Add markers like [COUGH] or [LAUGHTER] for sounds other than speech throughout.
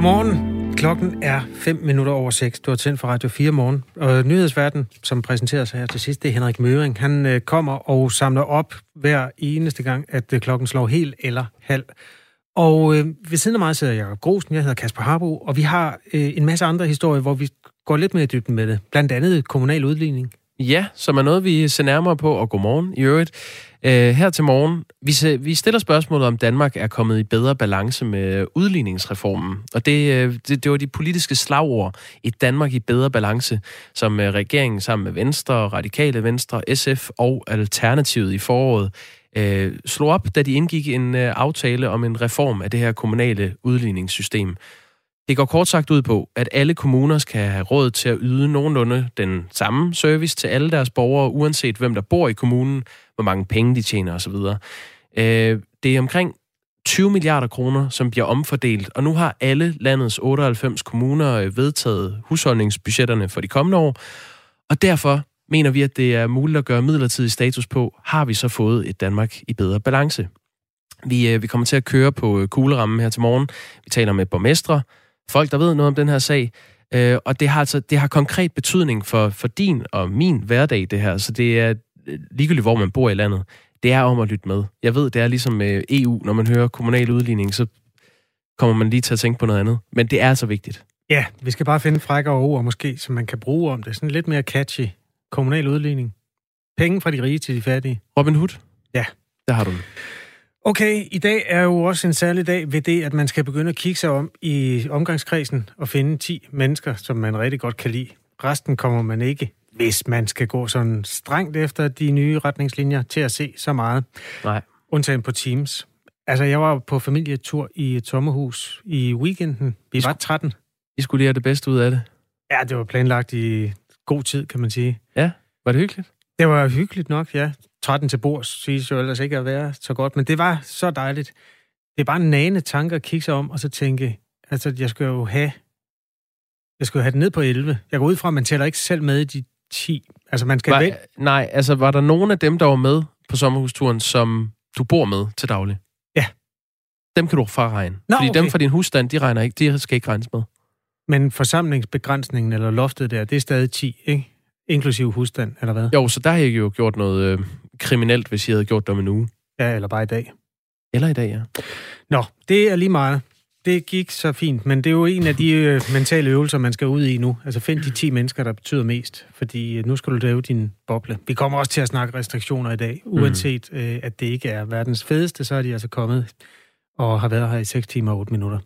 Godmorgen. Klokken er 5 minutter over 6. Du har tændt for Radio 4 morgen. Og nyhedsverden, som præsenterer sig her til sidst, det er Henrik Møring. Han øh, kommer og samler op hver eneste gang, at øh, klokken slår helt eller halv. Og øh, ved siden af mig sidder Jacob Grosen, jeg hedder Kasper Harbo, og vi har øh, en masse andre historier, hvor vi går lidt mere i dybden med det. Blandt andet kommunal udligning. Ja, som er noget, vi ser nærmere på, og godmorgen i øvrigt. Øh, her til morgen, vi, se, vi stiller spørgsmålet, om Danmark er kommet i bedre balance med udligningsreformen. Og det, øh, det, det var de politiske slagord, et Danmark i bedre balance, som øh, regeringen sammen med Venstre, Radikale Venstre, SF og Alternativet i foråret øh, slog op, da de indgik en øh, aftale om en reform af det her kommunale udligningssystem. Det går kort sagt ud på, at alle kommuner skal have råd til at yde nogenlunde den samme service til alle deres borgere, uanset hvem der bor i kommunen, hvor mange penge de tjener osv. Øh, det er omkring 20 milliarder kroner, som bliver omfordelt, og nu har alle landets 98 kommuner øh, vedtaget husholdningsbudgetterne for de kommende år, og derfor mener vi, at det er muligt at gøre midlertidig status på, har vi så fået et Danmark i bedre balance. Vi, øh, vi kommer til at køre på øh, kuglerammen her til morgen. Vi taler med borgmestre, folk, der ved noget om den her sag, øh, og det har altså det har konkret betydning for, for din og min hverdag, det her. Så det er øh, ligegyldigt, hvor man bor i landet. Det er om at lytte med. Jeg ved, det er ligesom med EU, når man hører kommunal udligning, så kommer man lige til at tænke på noget andet. Men det er altså vigtigt. Ja, vi skal bare finde frækkere ord måske, som man kan bruge om det. Sådan lidt mere catchy. Kommunal udligning. Penge fra de rige til de fattige. Robin Hood? Ja. Der har du den. Okay, i dag er jo også en særlig dag ved det, at man skal begynde at kigge sig om i omgangskredsen og finde 10 mennesker, som man rigtig godt kan lide. Resten kommer man ikke, hvis man skal gå sådan strengt efter de nye retningslinjer, til at se så meget. Nej. Undtagen på Teams. Altså, jeg var på familietur i et sommerhus i weekenden. Vi var 13. I skulle lige have det bedste ud af det. Ja, det var planlagt i god tid, kan man sige. Ja, var det hyggeligt? Det var hyggeligt nok, ja. 13 til bords siges jo ellers ikke at være så godt, men det var så dejligt. Det er bare en nane tanke at kigge sig om, og så tænke, altså jeg skal jo have, jeg skal jo have det ned på 11. Jeg går ud fra, at man tæller ikke selv med i de 10. Altså man skal var, væk. Nej, altså var der nogen af dem, der var med på sommerhusturen, som du bor med til daglig? Ja. Dem kan du fraregne. Nå, Fordi okay. dem fra din husstand, de regner ikke, de skal ikke regnes med. Men forsamlingsbegrænsningen eller loftet der, det er stadig 10, ikke? Inklusiv husstand, eller hvad? Jo, så der har jeg jo gjort noget øh, kriminelt, hvis jeg havde gjort det om en uge. Ja, eller bare i dag. Eller i dag, ja. Nå, det er lige meget. Det gik så fint, men det er jo en af de øh, mentale øvelser, man skal ud i nu. Altså find de 10 mennesker, der betyder mest, fordi øh, nu skal du lave din boble. Vi kommer også til at snakke restriktioner i dag, uanset mm. øh, at det ikke er verdens fedeste, så er de altså kommet og har været her i 6 timer og 8 minutter.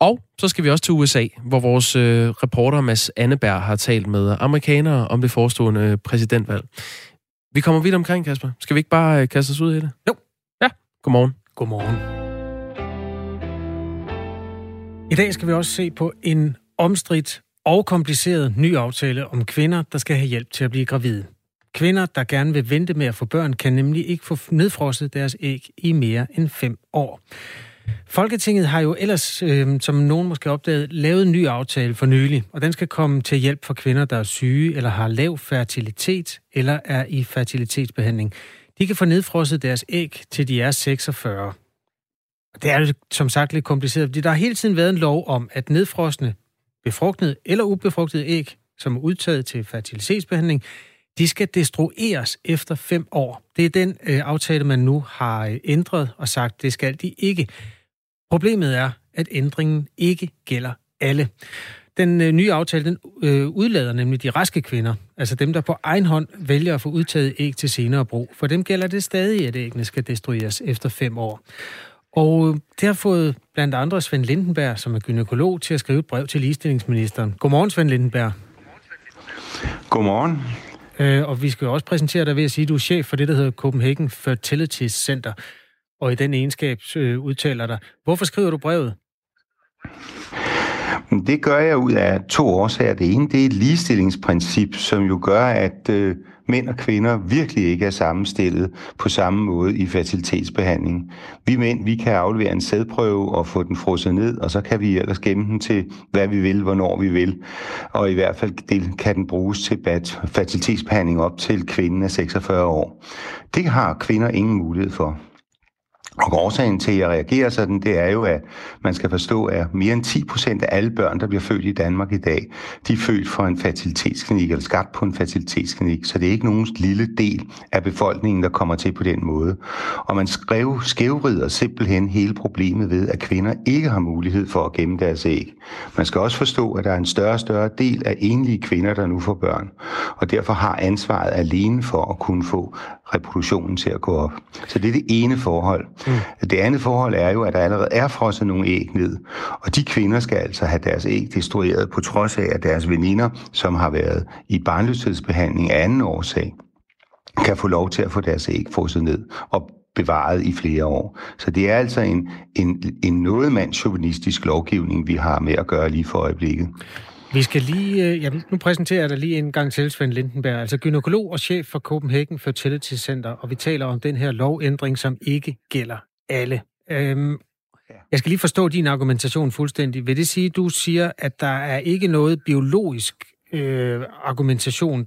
Og så skal vi også til USA, hvor vores øh, reporter Mads Anneberg har talt med amerikanere om det forestående præsidentvalg. Vi kommer vidt omkring, Kasper. Skal vi ikke bare øh, kaste os ud i det? Jo. Ja, godmorgen. Godmorgen. I dag skal vi også se på en omstridt og kompliceret ny aftale om kvinder, der skal have hjælp til at blive gravide. Kvinder, der gerne vil vente med at få børn, kan nemlig ikke få nedfrosset deres æg i mere end fem år. Folketinget har jo ellers, øh, som nogen måske opdaget, lavet en ny aftale for nylig, og den skal komme til hjælp for kvinder, der er syge eller har lav fertilitet eller er i fertilitetsbehandling. De kan få nedfrosset deres æg til de er 46. Det er jo som sagt lidt kompliceret, fordi der har hele tiden været en lov om, at nedfrosne, befrugtede eller ubefrugtede æg, som er udtaget til fertilitetsbehandling, de skal destrueres efter fem år. Det er den øh, aftale, man nu har øh, ændret og sagt, det skal de ikke. Problemet er, at ændringen ikke gælder alle. Den øh, nye aftale den, øh, udlader nemlig de raske kvinder, altså dem, der på egen hånd vælger at få udtaget æg til senere brug. For dem gælder det stadig, at æggene skal destrueres efter fem år. Og det har fået blandt andre Svend Lindenberg, som er gynekolog, til at skrive et brev til ligestillingsministeren. Godmorgen, Svend Lindenberg. Godmorgen. Øh, og vi skal jo også præsentere dig ved at sige, at du er chef for det, der hedder Copenhagen Fertility Center. Og i den egenskab øh, udtaler dig. Hvorfor skriver du brevet? Det gør jeg ud af to årsager. Det ene, det er et ligestillingsprincip, som jo gør, at øh, mænd og kvinder virkelig ikke er sammenstillet på samme måde i fertilitetsbehandling. Vi mænd, vi kan aflevere en sædprøve og få den frosset ned, og så kan vi ellers gemme den til, hvad vi vil, hvornår vi vil. Og i hvert fald det, kan den bruges til fertilitetsbehandling op til kvinden af 46 år. Det har kvinder ingen mulighed for. Og årsagen til, at jeg reagerer sådan, det er jo, at man skal forstå, at mere end 10 procent af alle børn, der bliver født i Danmark i dag, de er født fra en fertilitetsklinik, eller skabt på en fertilitetsklinik. Så det er ikke nogen lille del af befolkningen, der kommer til på den måde. Og man skrev, skævrider simpelthen hele problemet ved, at kvinder ikke har mulighed for at gemme deres æg. Man skal også forstå, at der er en større og større del af enlige kvinder, der nu får børn. Og derfor har ansvaret alene for at kunne få reproduktionen til at gå op. Så det er det ene forhold. Mm. Det andet forhold er jo, at der allerede er frosset nogle æg ned, og de kvinder skal altså have deres æg destrueret på trods af, at deres veninder, som har været i barnløshedsbehandling af anden årsag, kan få lov til at få deres æg frosset ned og bevaret i flere år. Så det er altså en, en, en noget mandsjuvenistisk lovgivning, vi har med at gøre lige for øjeblikket. Vi skal lige, øh, ja, nu præsenterer jeg dig lige en gang til, Svend Lindenberg, altså gynekolog og chef for Copenhagen Fertility Center, og vi taler om den her lovændring, som ikke gælder alle. Øhm, jeg skal lige forstå din argumentation fuldstændig. Vil det sige, at du siger, at der er ikke noget biologisk øh, argumentation,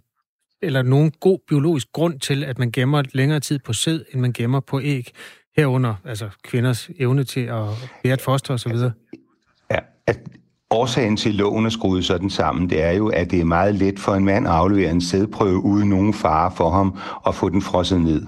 eller nogen god biologisk grund til, at man gemmer længere tid på sæd, end man gemmer på æg, herunder altså kvinders evne til at bære et foster osv.? Ja, at Årsagen til, at loven er skruet sådan sammen, det er jo, at det er meget let for en mand at aflevere en sædprøve uden nogen fare for ham og få den frosset ned.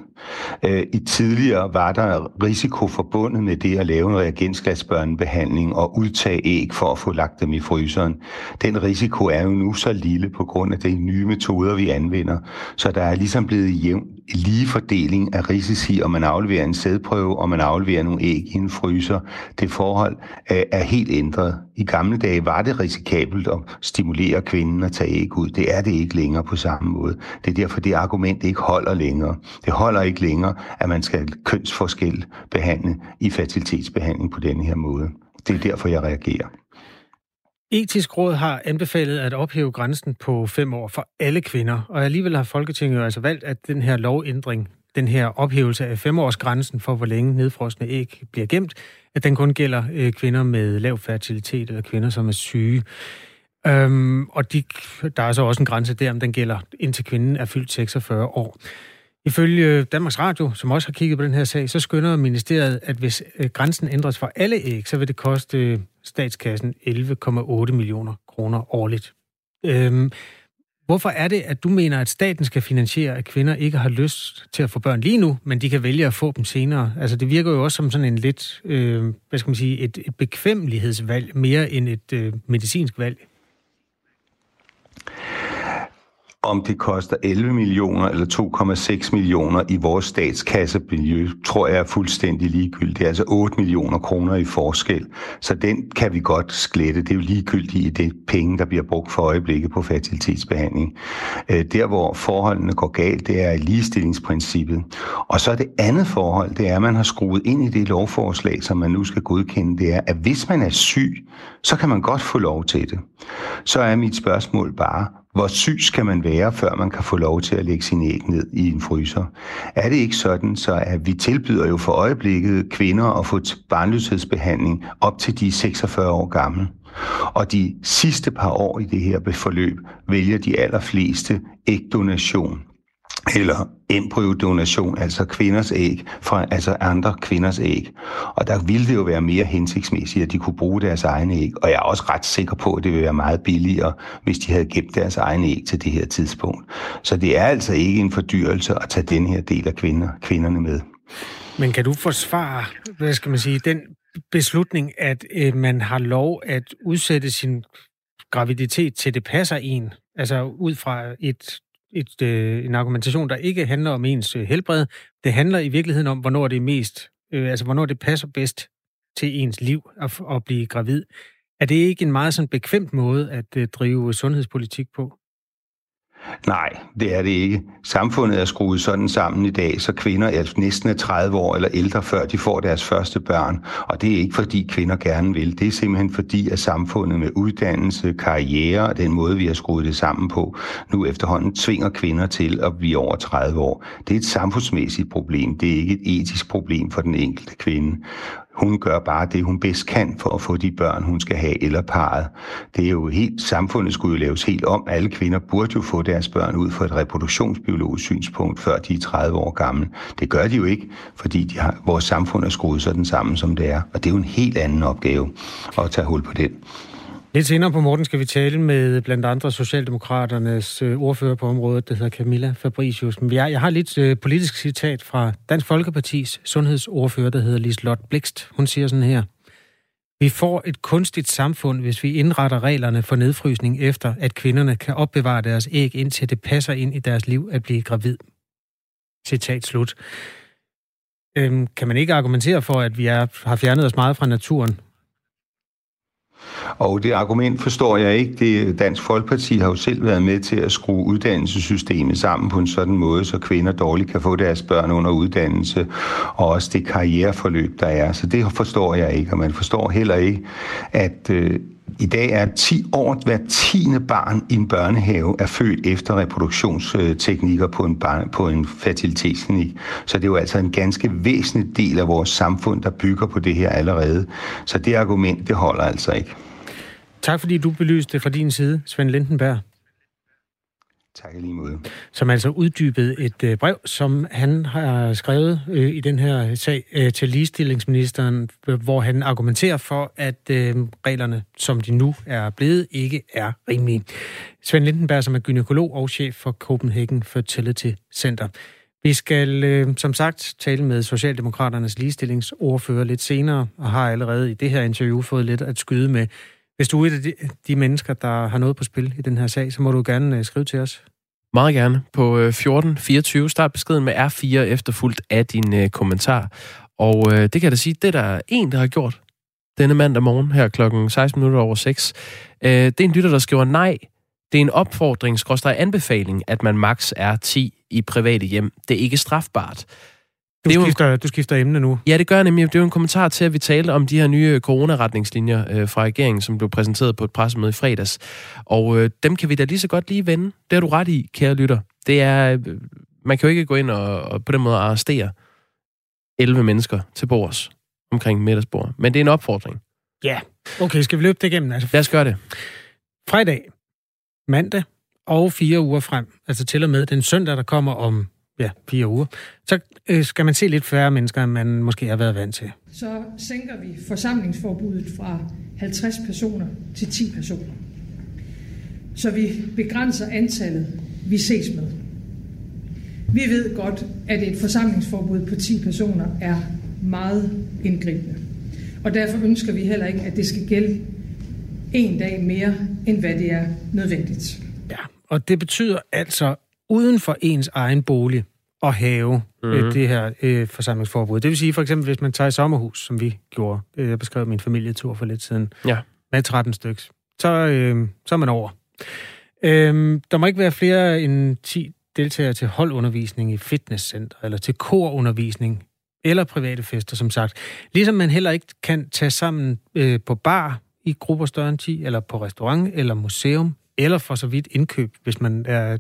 Øh, I tidligere var der risiko forbundet med det at lave en reagensglasbørnebehandling og udtage æg for at få lagt dem i fryseren. Den risiko er jo nu så lille på grund af de nye metoder, vi anvender, så der er ligesom blevet jævn, lige fordeling af risici, om man afleverer en sædprøve, og man afleverer nogle æg i en fryser. Det forhold øh, er helt ændret. I gamle dage var det risikabelt at stimulere kvinden at tage æg ud. Det er det ikke længere på samme måde. Det er derfor, det argument ikke holder længere. Det holder ikke længere, at man skal kønsforskel behandle i fertilitetsbehandling på denne her måde. Det er derfor, jeg reagerer. Etisk Råd har anbefalet at ophæve grænsen på fem år for alle kvinder, og alligevel har Folketinget jo altså valgt, at den her lovændring, den her ophævelse af femårsgrænsen for, hvor længe nedfrosne æg bliver gemt, at den kun gælder øh, kvinder med lav fertilitet eller kvinder, som er syge. Øhm, og de, der er så også en grænse der, om den gælder indtil kvinden er fyldt 46 år. Ifølge Danmarks Radio, som også har kigget på den her sag, så skynder ministeriet, at hvis øh, grænsen ændres for alle æg, så vil det koste statskassen 11,8 millioner kroner årligt. Øhm, hvorfor er det, at du mener, at staten skal finansiere, at kvinder ikke har lyst til at få børn lige nu, men de kan vælge at få dem senere? Altså, det virker jo også som sådan en lidt, øh, hvad skal man sige, et, et bekvemmelighedsvalg, mere end et øh, medicinsk valg. Om det koster 11 millioner eller 2,6 millioner i vores statskassemiljø, tror jeg er fuldstændig ligegyldigt. Det er altså 8 millioner kroner i forskel. Så den kan vi godt sklette. Det er jo ligegyldigt i det penge, der bliver brugt for øjeblikket på fertilitetsbehandling. Øh, der, hvor forholdene går galt, det er i ligestillingsprincippet. Og så er det andet forhold, det er, at man har skruet ind i det lovforslag, som man nu skal godkende, det er, at hvis man er syg, så kan man godt få lov til det. Så er mit spørgsmål bare, hvor syg skal man være, før man kan få lov til at lægge sin æg ned i en fryser? Er det ikke sådan, så at vi tilbyder jo for øjeblikket kvinder at få barnløshedsbehandling op til de 46 år gamle? Og de sidste par år i det her forløb vælger de allerfleste ægdonation eller embryodonation, altså kvinders æg, fra altså andre kvinders æg. Og der ville det jo være mere hensigtsmæssigt, at de kunne bruge deres egne æg. Og jeg er også ret sikker på, at det ville være meget billigere, hvis de havde gemt deres egne æg til det her tidspunkt. Så det er altså ikke en fordyrelse at tage den her del af kvinder, kvinderne med. Men kan du forsvare, hvad skal man sige, den beslutning, at øh, man har lov at udsætte sin graviditet til det passer en, altså ud fra et et, øh, en argumentation, der ikke handler om ens øh, helbred. Det handler i virkeligheden om, hvornår det er mest, øh, altså hvornår det passer bedst til ens liv at, at blive gravid. Er det ikke en meget sådan bekvemt måde at øh, drive sundhedspolitik på? Nej, det er det ikke. Samfundet er skruet sådan sammen i dag, så kvinder er næsten 30 år eller ældre, før de får deres første børn. Og det er ikke fordi kvinder gerne vil. Det er simpelthen fordi, at samfundet med uddannelse, karriere og den måde, vi har skruet det sammen på, nu efterhånden tvinger kvinder til at blive over 30 år. Det er et samfundsmæssigt problem. Det er ikke et etisk problem for den enkelte kvinde hun gør bare det, hun bedst kan for at få de børn, hun skal have, eller parret. Det er jo helt, samfundet skulle jo laves helt om. Alle kvinder burde jo få deres børn ud fra et reproduktionsbiologisk synspunkt, før de er 30 år gamle. Det gør de jo ikke, fordi de har, vores samfund er skruet sådan sammen, som det er. Og det er jo en helt anden opgave at tage hul på den. Lidt senere på morgen skal vi tale med blandt andre Socialdemokraternes øh, ordfører på området, der hedder Camilla Fabricius. Jeg, jeg har lidt øh, politisk citat fra Dansk Folkepartis sundhedsordfører, der hedder Lislot Blikst. Hun siger sådan her. Vi får et kunstigt samfund, hvis vi indretter reglerne for nedfrysning efter, at kvinderne kan opbevare deres æg, indtil det passer ind i deres liv at blive gravid. Citat slut. Øhm, kan man ikke argumentere for, at vi er, har fjernet os meget fra naturen, og det argument forstår jeg ikke. Det, Dansk Folkeparti har jo selv været med til at skrue uddannelsessystemet sammen på en sådan måde, så kvinder dårligt kan få deres børn under uddannelse, og også det karriereforløb, der er. Så det forstår jeg ikke, og man forstår heller ikke, at øh, i dag er 10 år, hver tiende barn i en børnehave er født efter reproduktionsteknikker på en, barn, på en fertilitetsklinik. Så det er jo altså en ganske væsentlig del af vores samfund, der bygger på det her allerede. Så det argument, det holder altså ikke. Tak fordi du belyste fra din side, Svend Lindenberg. Tak lige måde. Som altså uddybede et øh, brev, som han har skrevet øh, i den her sag øh, til ligestillingsministeren, øh, hvor han argumenterer for, at øh, reglerne, som de nu er blevet, ikke er rimelige. Svend Lindenberg, som er gynekolog og chef for Copenhagen Fertility Center. Vi skal øh, som sagt tale med Socialdemokraternes ligestillingsordfører lidt senere, og har allerede i det her interview fået lidt at skyde med hvis du er et af de, de mennesker, der har noget på spil i den her sag, så må du gerne øh, skrive til os. Meget gerne. På øh, 1424 start beskeden med R4 efterfulgt af din øh, kommentar. Og øh, det kan jeg da sige, det er der en, der har gjort denne mandag morgen her klokken 16 minutter over 6. Øh, det er en lytter, der skriver nej. Det er en opfordring, skråstrej anbefaling, at man maks er 10 i private hjem. Det er ikke strafbart. Du, det skifter, jo, du skifter emne nu. Ja, det gør jeg nemlig. Det er jo en kommentar til, at vi talte om de her nye coronaretningslinjer øh, fra regeringen, som blev præsenteret på et pressemøde i fredags. Og øh, dem kan vi da lige så godt lige vende. Det har du ret i, kære lytter. Det er, øh, man kan jo ikke gå ind og, og på den måde arrestere 11 mennesker til bords omkring middagsbord. Men det er en opfordring. Ja, okay, skal vi løbe det igennem? Altså, Lad os gøre det. Fredag, mandag og fire uger frem, altså til og med den søndag, der kommer om ja, fire uger, så øh, skal man se lidt færre mennesker, end man måske har været vant til. Så sænker vi forsamlingsforbuddet fra 50 personer til 10 personer. Så vi begrænser antallet, vi ses med. Vi ved godt, at et forsamlingsforbud på 10 personer er meget indgribende. Og derfor ønsker vi heller ikke, at det skal gælde en dag mere, end hvad det er nødvendigt. Ja, og det betyder altså, uden for ens egen bolig og have mm-hmm. det her øh, forsamlingsforbud. Det vil sige for eksempel, hvis man tager i sommerhus, som vi gjorde. Øh, jeg beskrev min familietur for lidt siden. Ja. Med 13 stykker. Så, øh, så er man over. Øh, der må ikke være flere end 10 deltagere til holdundervisning i fitnesscenter, eller til korundervisning, eller private fester, som sagt. Ligesom man heller ikke kan tage sammen øh, på bar i grupper større end 10, eller på restaurant, eller museum, eller for så vidt indkøb, hvis man er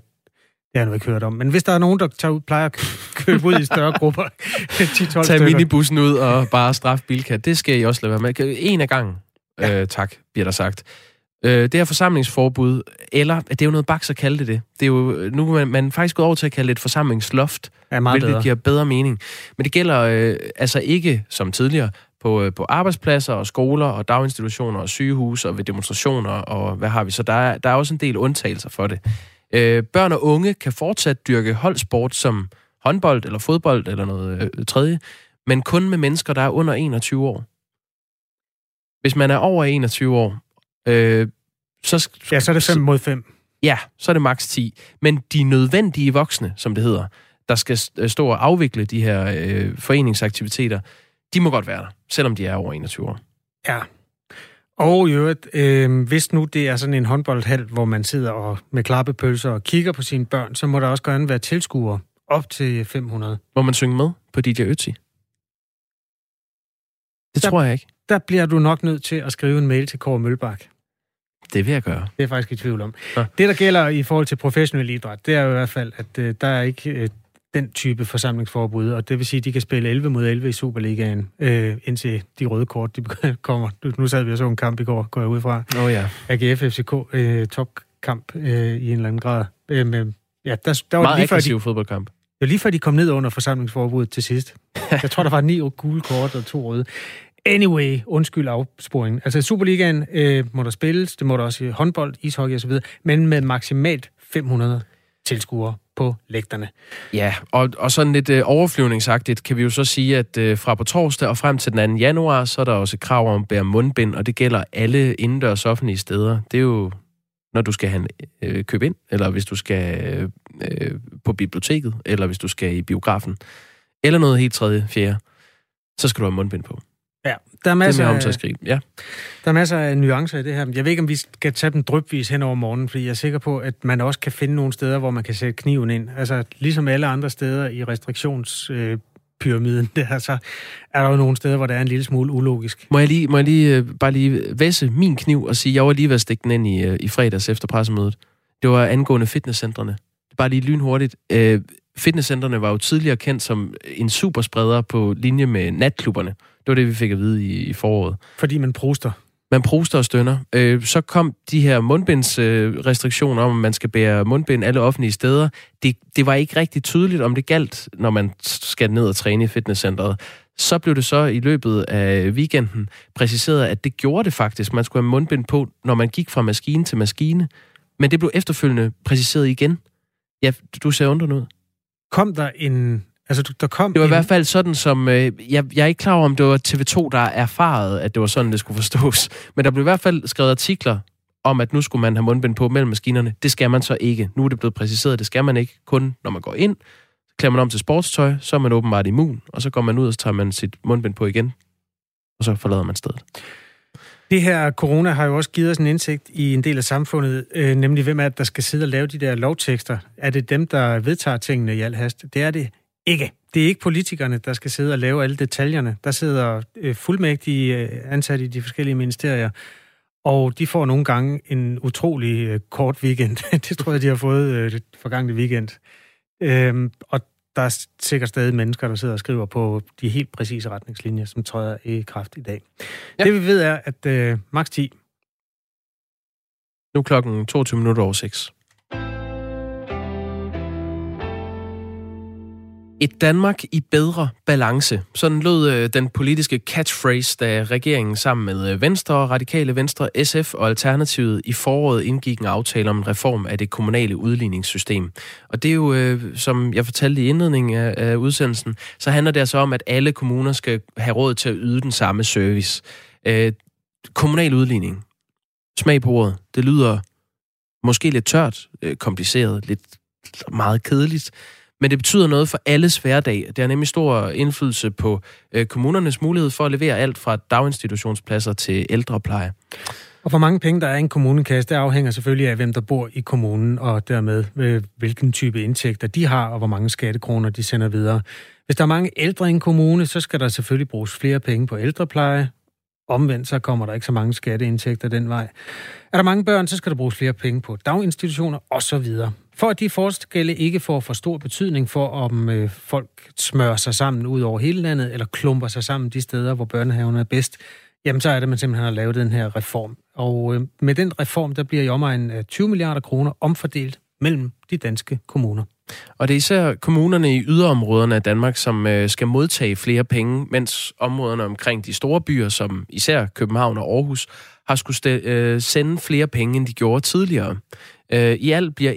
det har jeg nu ikke hørt om. Men hvis der er nogen, der tager ud, plejer at købe ud i større grupper, [LAUGHS] [LAUGHS] 10-12 Tag minibussen ud og bare straf Bilka. Det skal I også lade være med. En af gangen, ja. øh, tak, bliver der sagt. Øh, det her forsamlingsforbud, eller det er jo noget baks at kalde det det. Det er jo, nu er man, man faktisk gået over til at kalde det et forsamlingsloft, ja, hvilket bedre. giver bedre mening. Men det gælder øh, altså ikke som tidligere på, øh, på arbejdspladser og skoler og daginstitutioner og sygehus og ved demonstrationer og hvad har vi. Så der er, der er også en del undtagelser for det. Øh, børn og unge kan fortsat dyrke holdsport som håndbold eller fodbold eller noget øh, tredje, men kun med mennesker, der er under 21 år. Hvis man er over 21 år, øh, så... Ja, så er det 5 mod 5. Ja, så er det maks 10. Men de nødvendige voksne, som det hedder, der skal øh, stå og afvikle de her øh, foreningsaktiviteter, de må godt være der, selvom de er over 21 år. Ja, og i øvrigt, øh, hvis nu det er sådan en håndboldhal, hvor man sidder og med klappepølser og kigger på sine børn, så må der også gerne være tilskuere op til 500. Må man synge med på DJ Ötzi? Det der, tror jeg ikke. Der bliver du nok nødt til at skrive en mail til Kåre Mølbak. Det vil jeg gøre. Det er faktisk i tvivl om. Ja. Det, der gælder i forhold til professionel idræt, det er jo i hvert fald, at øh, der er ikke øh, den type forsamlingsforbud, og det vil sige, at de kan spille 11 mod 11 i Superligaen, øh, indtil de røde kort de [LAUGHS] kommer. Nu sad vi og så en kamp i går, går jeg ud fra. Oh, ja. AGF FCK øh, topkamp øh, i en eller anden grad. Øh, med, ja, der, der var Meget lige før, de, fodboldkamp. Det var lige før de kom ned under forsamlingsforbuddet til sidst. jeg tror, der var ni [LAUGHS] gule kort og to røde. Anyway, undskyld afsporingen. Altså Superligaen øh, må der spilles, det må der også i håndbold, ishockey osv., men med maksimalt 500 tilskuere på lægterne. Ja, og, og sådan lidt øh, overflyvningsagtigt kan vi jo så sige, at øh, fra på torsdag og frem til den 2. januar, så er der også krav om at bære mundbind, og det gælder alle indendørs offentlige steder. Det er jo, når du skal have øh, købe ind, eller hvis du skal øh, på biblioteket, eller hvis du skal i biografen, eller noget helt tredje, fjerde, så skal du have mundbind på. Ja, der er masser, det er af, ja. der er masser af nuancer i det her. Jeg ved ikke, om vi skal tage dem drøbvis hen over morgenen, fordi jeg er sikker på, at man også kan finde nogle steder, hvor man kan sætte kniven ind. Altså, ligesom alle andre steder i restriktionspyramiden, øh, [LAUGHS] der, så er der jo nogle steder, hvor der er en lille smule ulogisk. Må jeg lige, må jeg lige øh, bare lige væsse min kniv og sige, jeg var lige ved at stikke den ind i, øh, i fredags efter pressemødet. Det var angående fitnesscentrene. Bare lige lynhurtigt. Øh, fitnesscentrene var jo tidligere kendt som en superspreder på linje med natklubberne. Det var det, vi fik at vide i, i foråret. Fordi man proster? Man proster og stønner. Øh, så kom de her mundbindsrestriktioner øh, om, at man skal bære mundbind alle offentlige steder. Det, det var ikke rigtig tydeligt, om det galt, når man skal ned og træne i fitnesscenteret. Så blev det så i løbet af weekenden præciseret, at det gjorde det faktisk. Man skulle have mundbind på, når man gik fra maskine til maskine. Men det blev efterfølgende præciseret igen. Ja, du ser undrende ud. Kom der en Altså, der kom det var en... i hvert fald sådan, som... Øh, jeg, jeg er ikke klar over, om det var TV2, der erfarede, at det var sådan, det skulle forstås. Men der blev i hvert fald skrevet artikler om, at nu skulle man have mundbind på mellem maskinerne. Det skal man så ikke. Nu er det blevet præciseret, det skal man ikke. Kun når man går ind, klæder man om til sportstøj, så er man åbenbart immun, og så går man ud, og så tager man sit mundbind på igen, og så forlader man stedet. Det her corona har jo også givet os en indsigt i en del af samfundet, øh, nemlig hvem er det, der skal sidde og lave de der lovtekster. Er det dem, der vedtager tingene i al hast? Det er det ikke. Det er ikke politikerne, der skal sidde og lave alle detaljerne. Der sidder øh, fuldmægtige øh, ansatte i de forskellige ministerier, og de får nogle gange en utrolig øh, kort weekend. [LAUGHS] det tror jeg, de har fået øh, forgangne weekend. Øhm, og der er sikkert stadig mennesker, der sidder og skriver på de helt præcise retningslinjer, som træder i kraft i dag. Ja. Det vi ved er, at øh, max 10. Nu klokken 22 minutter over 6. Et Danmark i bedre balance. Sådan lød øh, den politiske catchphrase, da regeringen sammen med øh, Venstre, Radikale Venstre, SF og Alternativet i foråret indgik en aftale om en reform af det kommunale udligningssystem. Og det er jo, øh, som jeg fortalte i indledningen af udsendelsen, så handler det altså om, at alle kommuner skal have råd til at yde den samme service. Øh, kommunal udligning. Smag på ordet. Det lyder måske lidt tørt, øh, kompliceret, lidt meget kedeligt men det betyder noget for alles hverdag. Det har nemlig stor indflydelse på øh, kommunernes mulighed for at levere alt fra daginstitutionspladser til ældrepleje. Og hvor mange penge der er i en kommunekasse, det afhænger selvfølgelig af, hvem der bor i kommunen, og dermed øh, hvilken type indtægter de har, og hvor mange skattekroner de sender videre. Hvis der er mange ældre i en kommune, så skal der selvfølgelig bruges flere penge på ældrepleje. Omvendt så kommer der ikke så mange skatteindtægter den vej. Er der mange børn, så skal der bruges flere penge på daginstitutioner osv. For at de forskelle ikke får for stor betydning for, om øh, folk smører sig sammen ud over hele landet, eller klumper sig sammen de steder, hvor børnehaven er bedst, jamen så er det, man simpelthen har lavet den her reform. Og øh, med den reform, der bliver i omegn 20 milliarder kroner omfordelt mellem de danske kommuner. Og det er især kommunerne i yderområderne af Danmark, som øh, skal modtage flere penge, mens områderne omkring de store byer, som især København og Aarhus, har skulle øh, sende flere penge, end de gjorde tidligere. Øh, I alt bliver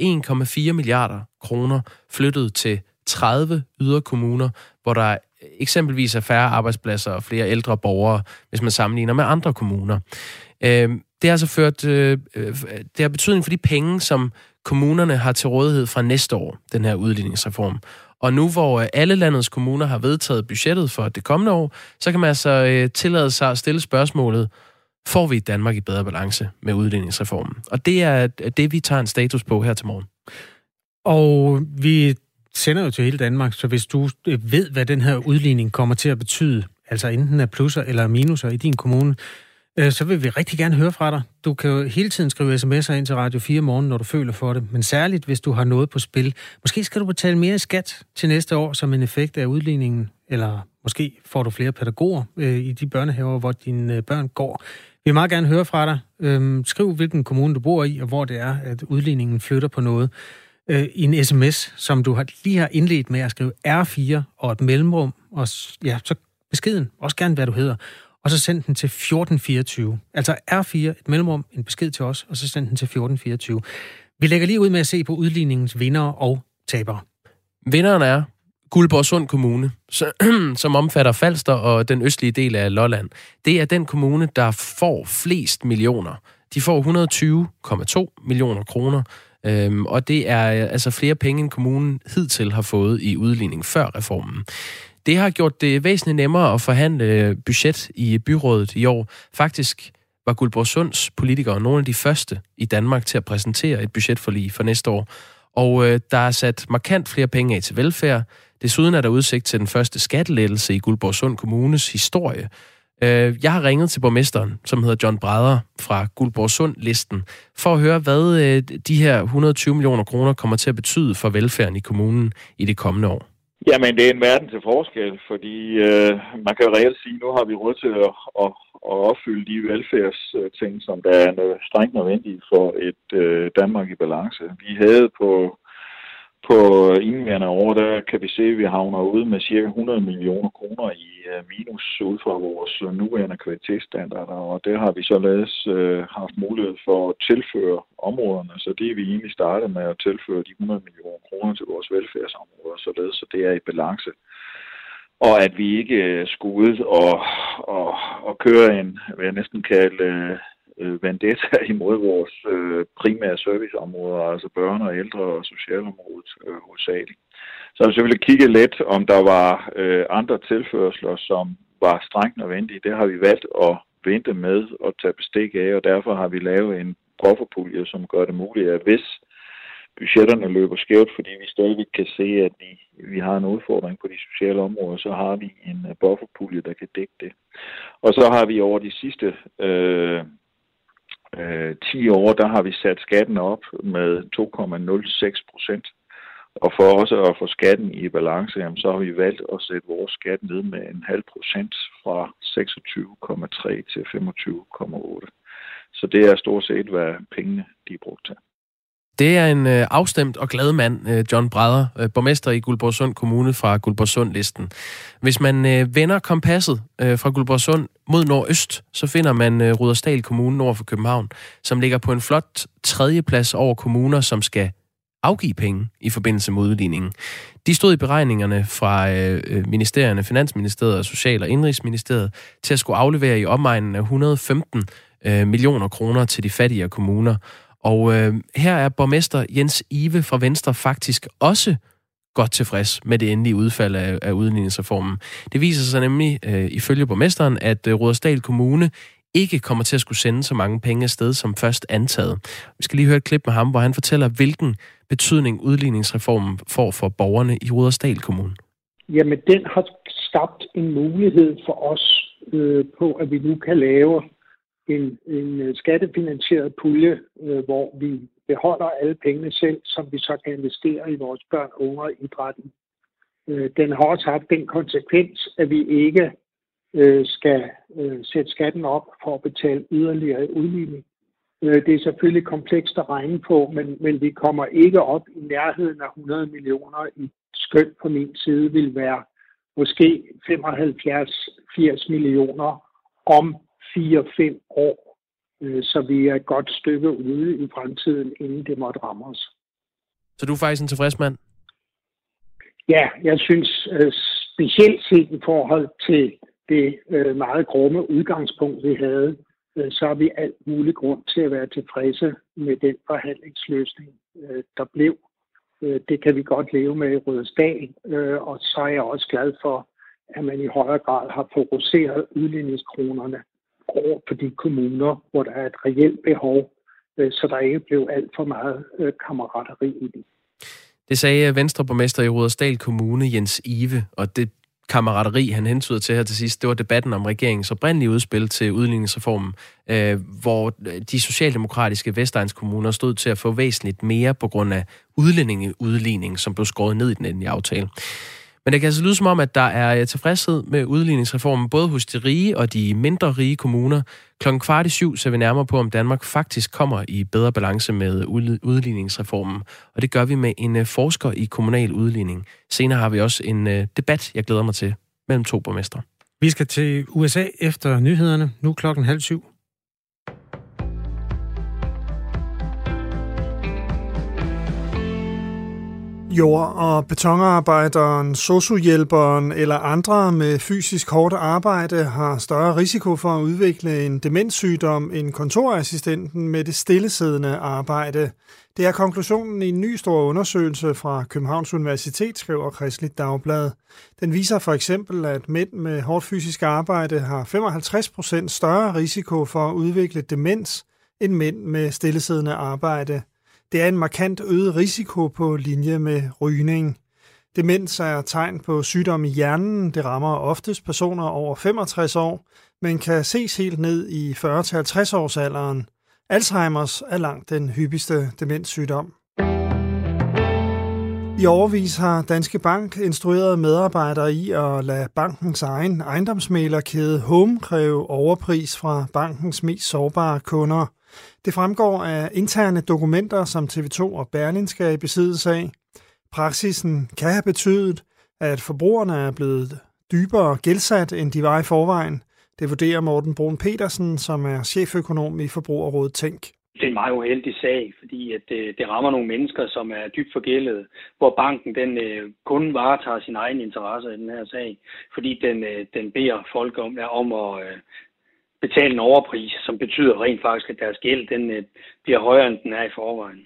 1,4 milliarder kroner flyttet til 30 yderkommuner, hvor der eksempelvis er færre arbejdspladser og flere ældre borgere, hvis man sammenligner med andre kommuner. Øh, det har altså ført, øh, det har betydning for de penge, som kommunerne har til rådighed fra næste år, den her udligningsreform. Og nu hvor alle landets kommuner har vedtaget budgettet for det kommende år, så kan man altså tillade sig at stille spørgsmålet, får vi Danmark i bedre balance med udligningsreformen. Og det er det, vi tager en status på her til morgen. Og vi sender jo til hele Danmark, så hvis du øh, ved, hvad den her udligning kommer til at betyde, altså enten er plusser eller minuser i din kommune, øh, så vil vi rigtig gerne høre fra dig. Du kan jo hele tiden skrive sms'er ind til Radio 4 morgen, når du føler for det, men særligt hvis du har noget på spil. Måske skal du betale mere i skat til næste år som en effekt af udligningen, eller måske får du flere pædagoger øh, i de børnehaver, hvor dine øh, børn går. Vi vil meget gerne høre fra dig. Øhm, skriv, hvilken kommune du bor i, og hvor det er, at udligningen flytter på noget. Øh, I en sms, som du har, lige har indledt med at skrive R4 og et mellemrum, og ja, så beskeden, også gerne hvad du hedder, og så send den til 1424. Altså R4, et mellemrum, en besked til os, og så send den til 1424. Vi lægger lige ud med at se på udligningens vinder og tabere. Vinderen er Guldborgsund Kommune, [CLEARS THROAT] som omfatter Falster og den østlige del af Lolland. Det er den kommune, der får flest millioner. De får 120,2 millioner kroner, øhm, og det er øh, altså flere penge, end kommunen hidtil har fået i udligning før reformen. Det har gjort det væsentligt nemmere at forhandle øh, budget i byrådet i år. Faktisk var Guldborgsunds politikere nogle af de første i Danmark til at præsentere et budgetforlig for næste år. Og øh, der er sat markant flere penge af til velfærd. Desuden er der udsigt til den første skattelettelse i Guldborgsund Kommunes historie. Øh, jeg har ringet til borgmesteren, som hedder John Breder fra Guldborgsund-listen, for at høre, hvad øh, de her 120 millioner kroner kommer til at betyde for velfærden i kommunen i det kommende år. Jamen, det er en verden til forskel, fordi øh, man kan jo reelt sige, at nu har vi råd til at, at, at opfylde de velfærdsting, som der er strengt nødvendige for et øh, Danmark i balance. Vi havde på på indværende år, der kan vi se, at vi havner ude med cirka 100 millioner kroner i øh, minus ud fra vores nuværende kvalitetsstandarder, og det har vi således øh, haft mulighed for at tilføre områderne, så det er vi egentlig startet med at tilføre de 100 millioner kroner til vores velfærdsområder, således så det er i balance. Og at vi ikke øh, skulle ud og, og, og køre en, hvad jeg næsten kalde øh, øh, vendetta [LAUGHS] imod vores øh, primære serviceområder, altså børne- og ældre- og socialområdet øh, hovedsageligt. Så hvis vi ville kigge lidt, om der var øh, andre tilførsler, som var strengt nødvendige. Det har vi valgt at vente med og tage bestik af, og derfor har vi lavet en bufferpulje, som gør det muligt, at hvis budgetterne løber skævt, fordi vi stadig kan se, at vi, vi har en udfordring på de sociale områder, så har vi en øh, bufferpulje, der kan dække det. Og så har vi over de sidste øh, øh, 10 år, der har vi sat skatten op med 2,06 procent. Og for også at få skatten i balance, jamen, så har vi valgt at sætte vores skat ned med en halv procent fra 26,3 til 25,8. Så det er stort set, hvad pengene de er brugt til. Det er en øh, afstemt og glad mand, øh, John Breder, øh, borgmester i Guldborgsund Kommune fra Guldborgsund-listen. Hvis man øh, vender kompasset øh, fra Guldborgsund mod nordøst, så finder man øh, Rudersdal Kommune nord for København, som ligger på en flot tredjeplads over kommuner, som skal afgive penge i forbindelse med udligningen. De stod i beregningerne fra øh, øh ministerierne, Finansministeriet og Social- og Indrigsministeriet, til at skulle aflevere i omegnen af 115 øh, millioner kroner til de fattigere kommuner. Og øh, her er borgmester Jens Ive fra Venstre faktisk også godt tilfreds med det endelige udfald af, af udligningsreformen. Det viser sig nemlig, øh, ifølge borgmesteren, at øh, Rudersdal Kommune ikke kommer til at skulle sende så mange penge afsted som først antaget. Vi skal lige høre et klip med ham, hvor han fortæller, hvilken betydning udligningsreformen får for borgerne i Rudersdal Kommune. Jamen, den har skabt en mulighed for os øh, på, at vi nu kan lave en, en øh, skattefinansieret pulje, øh, hvor vi beholder alle pengene selv, som vi så kan investere i vores børn, unge og idrætten. Øh, den har også haft den konsekvens, at vi ikke øh, skal øh, sætte skatten op for at betale yderligere udligning. Øh, det er selvfølgelig komplekst at regne på, men, men vi kommer ikke op i nærheden af 100 millioner i skøn på min side vil være måske 75-80 millioner om 4-5 år, øh, så vi er et godt stykke ude i fremtiden, inden det måtte ramme os. Så du er faktisk en tilfreds mand? Ja, jeg synes øh, specielt set i forhold til det øh, meget grumme udgangspunkt, vi havde, så har vi alt mulig grund til at være tilfredse med den forhandlingsløsning, der blev. Det kan vi godt leve med i Rødesdal, og så er jeg også glad for, at man i højere grad har fokuseret udligningskronerne over på de kommuner, hvor der er et reelt behov, øh, så der ikke blev alt for meget øh, kammerateri i det. Det sagde øh, Venstreborgmester i Rudersdal Kommune, Jens Ive, og det kammerateri, han hentyder til her til sidst, det var debatten om regeringens oprindelige udspil til udligningsreformen, øh, hvor de socialdemokratiske Vestegnskommuner stod til at få væsentligt mere på grund af udlændingeudligning, som blev skåret ned i den endelige aftale. Men det kan altså lyde som om, at der er øh, tilfredshed med udligningsreformen, både hos de rige og de mindre rige kommuner. Klokken kvart i syv ser vi nærmere på, om Danmark faktisk kommer i bedre balance med udligningsreformen. Og det gør vi med en øh, forsker i kommunal udligning. Senere har vi også en øh, debat, jeg glæder mig til, mellem to borgmestre. Vi skal til USA efter nyhederne, nu klokken halv syv. Jord- og betonarbejderen, sosuhjælperen eller andre med fysisk hårdt arbejde har større risiko for at udvikle en demenssygdom end kontorassistenten med det stillesiddende arbejde. Det er konklusionen i en ny stor undersøgelse fra Københavns Universitet, skriver Kristeligt Dagblad. Den viser for eksempel, at mænd med hårdt fysisk arbejde har 55% større risiko for at udvikle demens end mænd med stillesiddende arbejde. Det er en markant øget risiko på linje med rygning. Demens er tegn på sygdom i hjernen. Det rammer oftest personer over 65 år, men kan ses helt ned i 40-50 års alderen. Alzheimers er langt den hyppigste demenssygdom. I overvis har Danske Bank instrueret medarbejdere i at lade bankens egen ejendomsmælerkæde Home kræve overpris fra bankens mest sårbare kunder. Det fremgår af interne dokumenter, som TV2 og Berlingske er i besiddelse af. Praksisen kan have betydet, at forbrugerne er blevet dybere gældsat, end de var i forvejen. Det vurderer Morten Brun Petersen, som er cheføkonom i Forbrugerrådet Tænk. Det er en meget uheldig sag, fordi at det, det rammer nogle mennesker, som er dybt forgældet, hvor banken den øh, kun varetager sin egen interesse i den her sag, fordi den, øh, den beder folk om, ja, om at øh, betale en overpris, som betyder rent faktisk, at deres gæld den, øh, bliver højere, end den er i forvejen.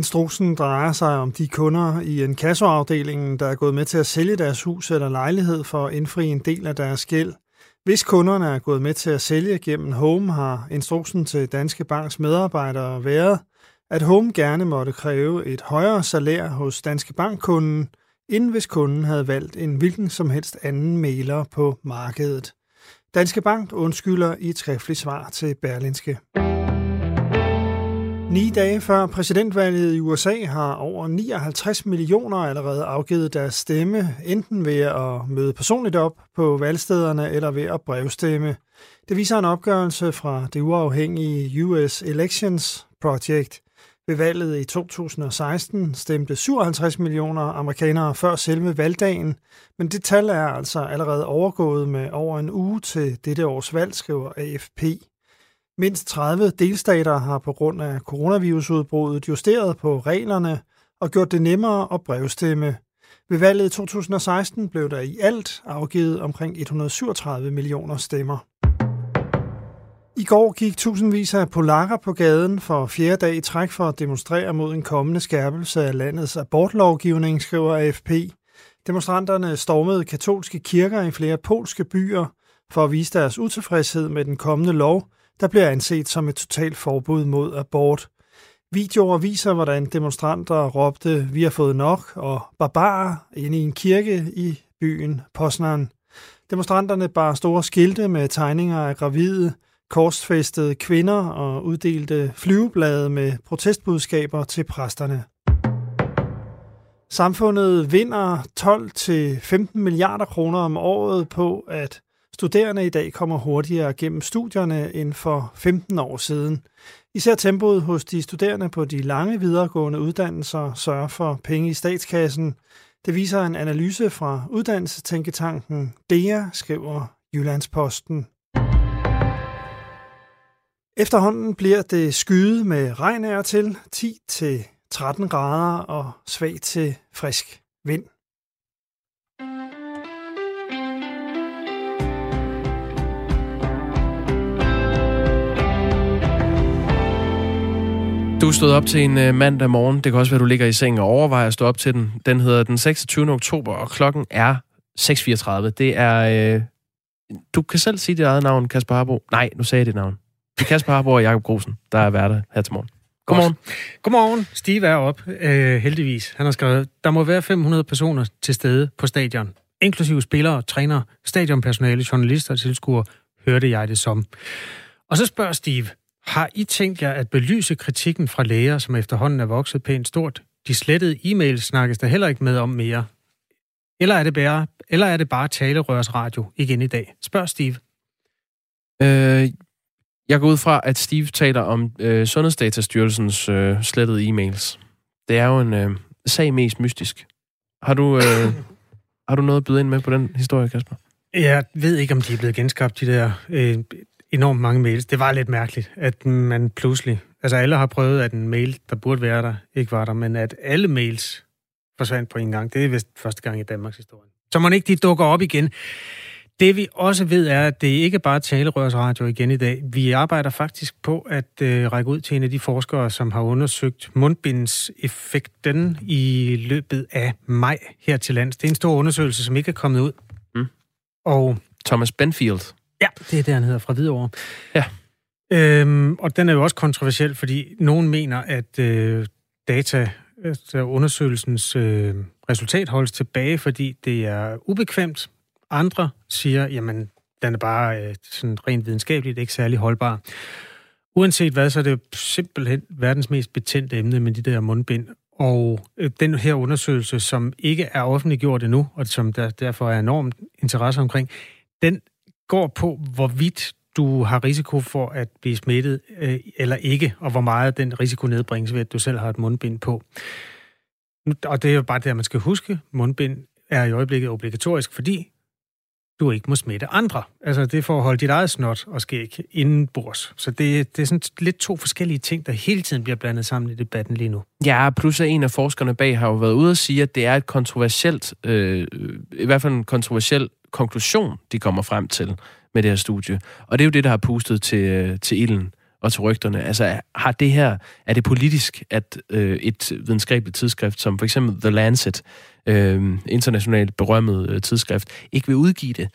Instruksen drejer sig om de kunder i en kasseafdelingen, der er gået med til at sælge deres hus eller lejlighed for at indfri en del af deres gæld. Hvis kunderne er gået med til at sælge gennem Home, har instruksen til Danske Banks medarbejdere været, at Home gerne måtte kræve et højere salær hos Danske Bank-kunden, end hvis kunden havde valgt en hvilken som helst anden mailer på markedet. Danske Bank undskylder i et skriftligt svar til Berlinske. Ni dage før præsidentvalget i USA har over 59 millioner allerede afgivet deres stemme, enten ved at møde personligt op på valgstederne eller ved at brevstemme. Det viser en opgørelse fra det uafhængige US Elections Project. Ved valget i 2016 stemte 57 millioner amerikanere før selve valgdagen, men det tal er altså allerede overgået med over en uge til dette års valg, skriver AFP. Mindst 30 delstater har på grund af coronavirusudbruddet justeret på reglerne og gjort det nemmere at brevstemme. Ved valget i 2016 blev der i alt afgivet omkring 137 millioner stemmer. I går gik tusindvis af polakker på gaden for fjerde dag i træk for at demonstrere mod en kommende skærpelse af landets abortlovgivning, skriver AFP. Demonstranterne stormede katolske kirker i flere polske byer for at vise deres utilfredshed med den kommende lov, der bliver anset som et totalt forbud mod abort. Videoer viser, hvordan demonstranter råbte, vi har fået nok, og barbarer inde i en kirke i byen Poznan. Demonstranterne bar store skilte med tegninger af gravide, korsfæstede kvinder og uddelte flyveblade med protestbudskaber til præsterne. Samfundet vinder 12-15 milliarder kroner om året på, at studerende i dag kommer hurtigere gennem studierne end for 15 år siden. Især tempoet hos de studerende på de lange videregående uddannelser sørger for penge i statskassen. Det viser en analyse fra uddannelsestænketanken DEA, skriver Jyllandsposten. Efterhånden bliver det skyde med regn af til 10-13 grader og svag til frisk vind. Du stod op til en øh, mandag morgen. Det kan også være, du ligger i sengen og overvejer at stå op til den. Den hedder den 26. oktober, og klokken er 6.34. Det er... Øh... du kan selv sige dit eget navn, Kasper Harbo. Nej, nu sagde jeg dit navn. Det er Kasper Harbo og Jakob Grosen, der er værter her til morgen. Godmorgen. Godmorgen. Steve er op, øh, heldigvis. Han har skrevet, der må være 500 personer til stede på stadion. inklusive spillere, trænere, stadionpersonale, journalister og tilskuere, hørte jeg det som. Og så spørger Steve, har I tænkt jer at belyse kritikken fra læger, som efterhånden er vokset pænt stort? De slettede e-mails snakkes der heller ikke med om mere. Eller er det bare, eller er det bare talerørsradio igen i dag? Spørg Steve. Øh, jeg går ud fra, at Steve taler om øh, Sundhedsdatastyrelsens øh, slettede e-mails. Det er jo en øh, sag mest mystisk. Har du, øh, [LAUGHS] har du noget at byde ind med på den historie, Kasper? Jeg ved ikke, om de er blevet genskabt, de der øh, enormt mange mails. Det var lidt mærkeligt, at man pludselig... Altså alle har prøvet, at en mail, der burde være der, ikke var der, men at alle mails forsvandt på en gang. Det er vist første gang i Danmarks historie. Så man ikke de dukker op igen. Det vi også ved er, at det ikke bare talerørsradio igen i dag. Vi arbejder faktisk på at øh, række ud til en af de forskere, som har undersøgt mundbindseffekten i løbet af maj her til lands. Det er en stor undersøgelse, som ikke er kommet ud. Mm. Og Thomas Benfield. Ja, det er det, han hedder fra Hvidovre. Ja. Øhm, og den er jo også kontroversiel, fordi nogen mener, at øh, data, altså undersøgelsens øh, resultat holdes tilbage, fordi det er ubekvemt. Andre siger, jamen, den er bare øh, sådan rent videnskabeligt ikke særlig holdbar. Uanset hvad, så er det simpelthen verdens mest betændte emne med de der mundbind. Og øh, den her undersøgelse, som ikke er offentliggjort endnu, og som der derfor er enormt interesse omkring, den går på, hvorvidt du har risiko for at blive smittet øh, eller ikke, og hvor meget den risiko nedbringes ved, at du selv har et mundbind på. Og det er jo bare det, man skal huske. Mundbind er i øjeblikket obligatorisk, fordi du ikke må smitte andre. Altså, det er for at holde dit eget snot og skæg indenbords. Så det, det er sådan lidt to forskellige ting, der hele tiden bliver blandet sammen i debatten lige nu. Ja, plus at en af forskerne bag har jo været ude og sige, at det er et kontroversielt, øh, i hvert fald en kontroversiel konklusion, de kommer frem til med det her studie. Og det er jo det, der har pustet til, øh, til ilden og til rygterne. Altså, har det her, er det politisk, at øh, et videnskabeligt tidsskrift, som for eksempel The Lancet, øh, internationalt berømmet øh, tidsskrift, ikke vil udgive det?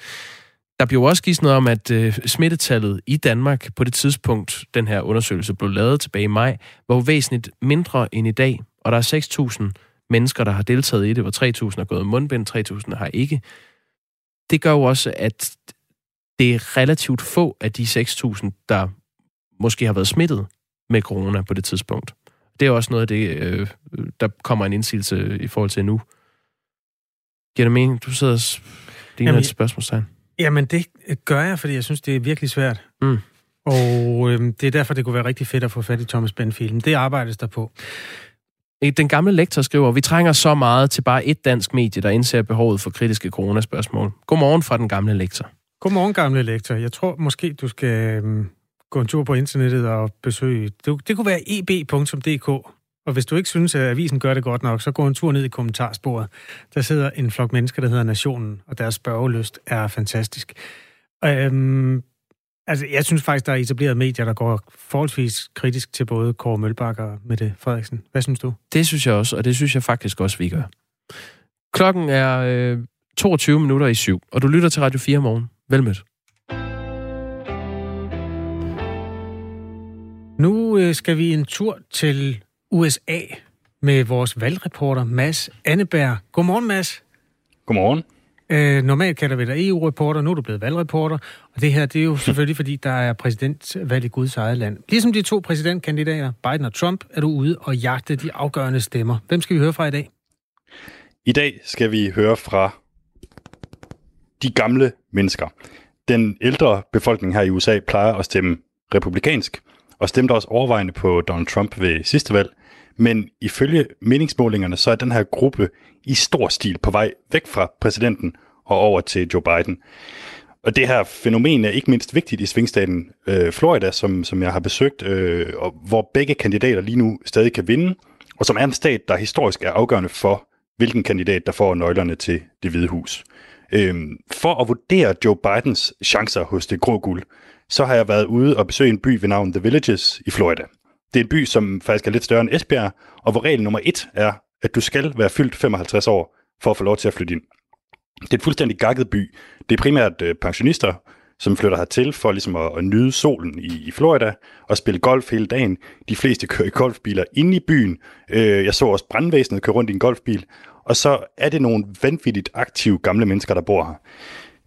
Der blev også givet noget om, at øh, smittetallet i Danmark på det tidspunkt, den her undersøgelse blev lavet tilbage i maj, var væsentligt mindre end i dag. Og der er 6.000 mennesker, der har deltaget i det, hvor 3.000 har gået mundbind, 3.000 har ikke. Det gør jo også, at det er relativt få af de 6.000, der måske har været smittet med corona på det tidspunkt. Det er også noget af det, øh, der kommer en indsigelse i forhold til nu. Giver det mening? Du sidder og ligner et spørgsmålstegn. Jamen, det gør jeg, fordi jeg synes, det er virkelig svært. Mm. Og øh, det er derfor, det kunne være rigtig fedt at få fat i Thomas Benfield. Det arbejdes der på. Den gamle lektor skriver, vi trænger så meget til bare et dansk medie, der indser behovet for kritiske coronaspørgsmål. Godmorgen fra den gamle lektor. Godmorgen, gamle lektor. Jeg tror måske, du skal øh, gå en tur på internettet og besøge... Det, det kunne være eb.dk. Og hvis du ikke synes, at avisen gør det godt nok, så gå en tur ned i kommentarsporet. Der sidder en flok mennesker, der hedder Nationen, og deres spørgelyst er fantastisk. Øhm, altså, jeg synes faktisk, der er etableret medier, der går forholdsvis kritisk til både Kåre Mølbak og Mette Frederiksen. Hvad synes du? Det synes jeg også, og det synes jeg faktisk også, vi gør. Klokken er øh, 22 minutter i syv, og du lytter til Radio 4 morgen. Velmødt. Nu øh, skal vi en tur til USA med vores valgreporter Mads Anneberg. Godmorgen, Mads. Godmorgen. Øh, normalt kalder vi dig EU-reporter, nu er du blevet valgreporter, og det her det er jo selvfølgelig, fordi der er præsidentvalg i Guds eget land. Ligesom de to præsidentkandidater, Biden og Trump, er du ude og jagte de afgørende stemmer. Hvem skal vi høre fra i dag? I dag skal vi høre fra de gamle mennesker. Den ældre befolkning her i USA plejer at stemme republikansk, og stemte også overvejende på Donald Trump ved sidste valg. Men ifølge meningsmålingerne, så er den her gruppe i stor stil på vej væk fra præsidenten og over til Joe Biden. Og det her fænomen er ikke mindst vigtigt i svingstaten øh, Florida, som, som jeg har besøgt, øh, og hvor begge kandidater lige nu stadig kan vinde, og som er en stat, der historisk er afgørende for, hvilken kandidat, der får nøglerne til det hvide hus. Øh, for at vurdere Joe Bidens chancer hos det grå guld, så har jeg været ude og besøge en by ved navn The Villages i Florida. Det er en by, som faktisk er lidt større end Esbjerg, og hvor regel nummer et er, at du skal være fyldt 55 år for at få lov til at flytte ind. Det er en fuldstændig gakket by. Det er primært øh, pensionister, som flytter hertil for ligesom at, at nyde solen i, i Florida og spille golf hele dagen. De fleste kører i golfbiler inde i byen. Øh, jeg så også brandvæsenet køre rundt i en golfbil. og så er det nogle vanvittigt aktive gamle mennesker, der bor her.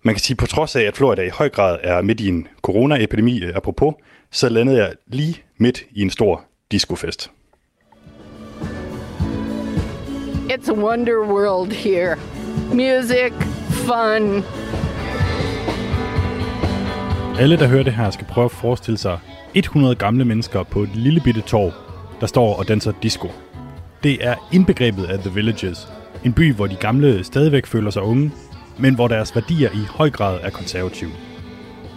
Man kan sige, på trods af, at Florida i høj grad er midt i en coronaepidemi, øh, apropos, så landede jeg lige midt i en stor discofest. It's a wonder world here. Music, fun. Alle, der hører det her, skal prøve at forestille sig 100 gamle mennesker på et lille bitte torv, der står og danser disco. Det er indbegrebet af The Villages. En by, hvor de gamle stadigvæk føler sig unge, men hvor deres værdier i høj grad er konservative.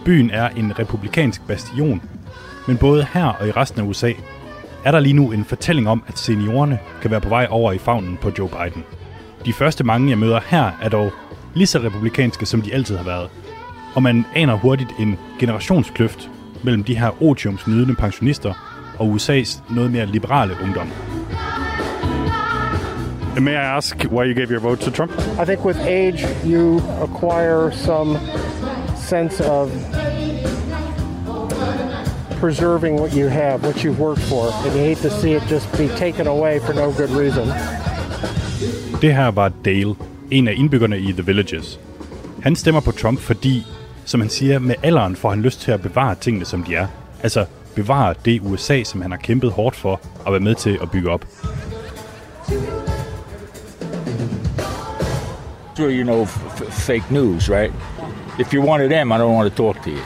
Byen er en republikansk bastion, men både her og i resten af USA er der lige nu en fortælling om, at seniorerne kan være på vej over i favnen på Joe Biden. De første mange, jeg møder her, er dog lige så republikanske, som de altid har været. Og man aner hurtigt en generationskløft mellem de her otiumsnydende pensionister og USA's noget mere liberale ungdom. May I ask why you gave your vote to Trump? I think with age, you acquire some sense of preserving what you have, what you've worked for, and you hate to see it just be taken away for no good reason. Det her var Dale, en af indbyggerne i The Villages. Han stemmer på Trump, fordi, som han siger, med alderen får han lyst til at bevare tingene, som de er. Altså bevare det USA, som han har kæmpet hårdt for at være med til at bygge op. you know, f- fake news, right? If you're one of them, I don't want to talk to you.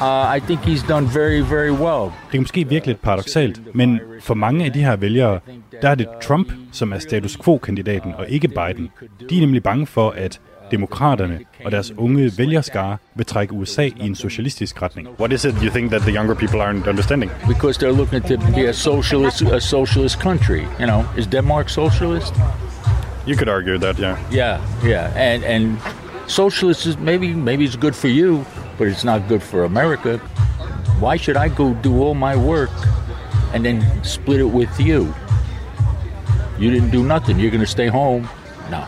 Uh, I think he's done very, very well. Det er måske virkelig lidt paradoxalt, men for mange af de her vælgere, der er det Trump, som er status quo-kandidaten, og ikke Biden. De er nemlig bange for, at demokraterne og deres unge vælgerskare vil trække USA i en socialistisk retning. What is it you think that the younger people aren't understanding? Because they're looking to be a socialist, a socialist country. You know, is Denmark socialist? You could argue that, yeah. Yeah, yeah, and and socialist is maybe maybe it's good for you, but it's not good for America. Why should I go do all my work and then split it with you? You didn't do nothing. You're going to stay home. No,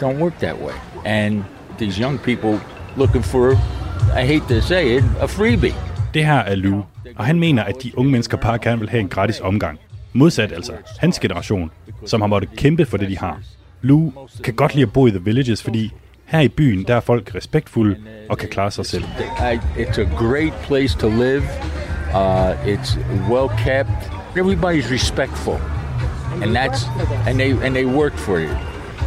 don't work that way. And these young people looking for, I hate to say it, a freebie. Det her er Lou, og han mener, at de unge mennesker bare gerne vil have en gratis omgang. Modsat altså hans generation, som har måttet kæmpe for det, de har. Lou kan godt lide at bo i The Villages, fordi her i byen, der er folk respektfulde og kan klare sig selv. It's a great place to live. Uh, it's well kept. Everybody's respectful. And that's and they and they work for it.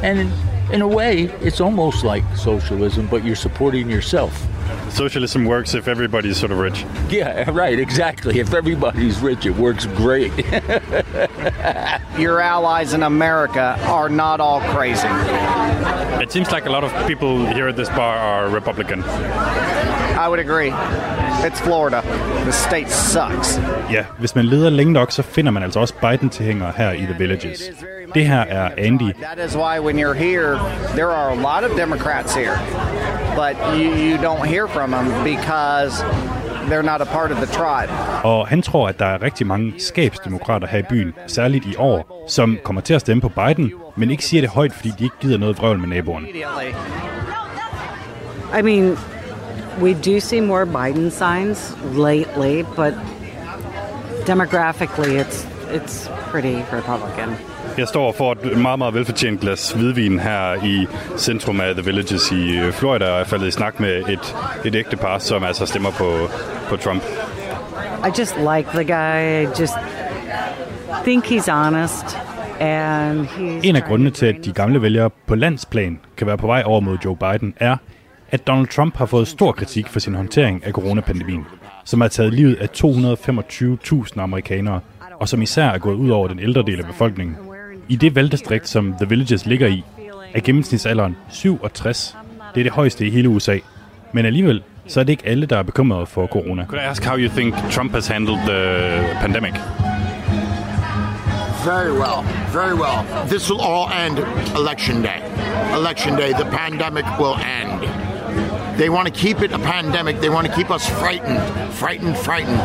And in, in a way, it's almost like socialism, but you're supporting yourself. Socialism works if everybody's sort of rich. Yeah, right, exactly. If everybody's rich, it works great. [LAUGHS] Your allies in America are not all crazy. It seems like a lot of people here at this bar are Republican. I would agree. It's Florida. The state sucks. Ja, hvis man leder længe nok, så finder man altså også Biden-tilhængere her i The Villages. Det her er Andy. That is why when you're here, there are a lot of Democrats here. But you, you don't hear from them because they're not a part of the tribe. Og han tror, at der er rigtig mange skabsdemokrater her i byen, særligt i år, som kommer til at stemme på Biden, men ikke siger det højt, fordi de ikke gider noget vrøvl med naboerne. I mean, we do see more Biden signs lately, but demographically, it's it's pretty Republican. Jeg står for et meget, meget velfortjent glas hvidvin her i centrum af The Villages i øh, Florida, og er faldet i snak med et, et ægtepar, som altså stemmer på, på Trump. I just like the guy. I just think he's honest. And he's En af grundene til, at de gamle vælgere på landsplan kan være på vej over mod Joe Biden, er, at Donald Trump har fået stor kritik for sin håndtering af coronapandemien, som har taget livet af 225.000 amerikanere, og som især er gået ud over den ældre del af befolkningen. I det valgdistrikt, som The Villages ligger i, er gennemsnitsalderen 67. Det er det højeste i hele USA. Men alligevel, så er det ikke alle, der er bekymrede for corona. Could I ask how you think Trump has handled the pandemic? Very well, very well. This will all end election day. Election day, the pandemic will end. They want to keep it a pandemic. They want to keep us frightened, frightened, frightened.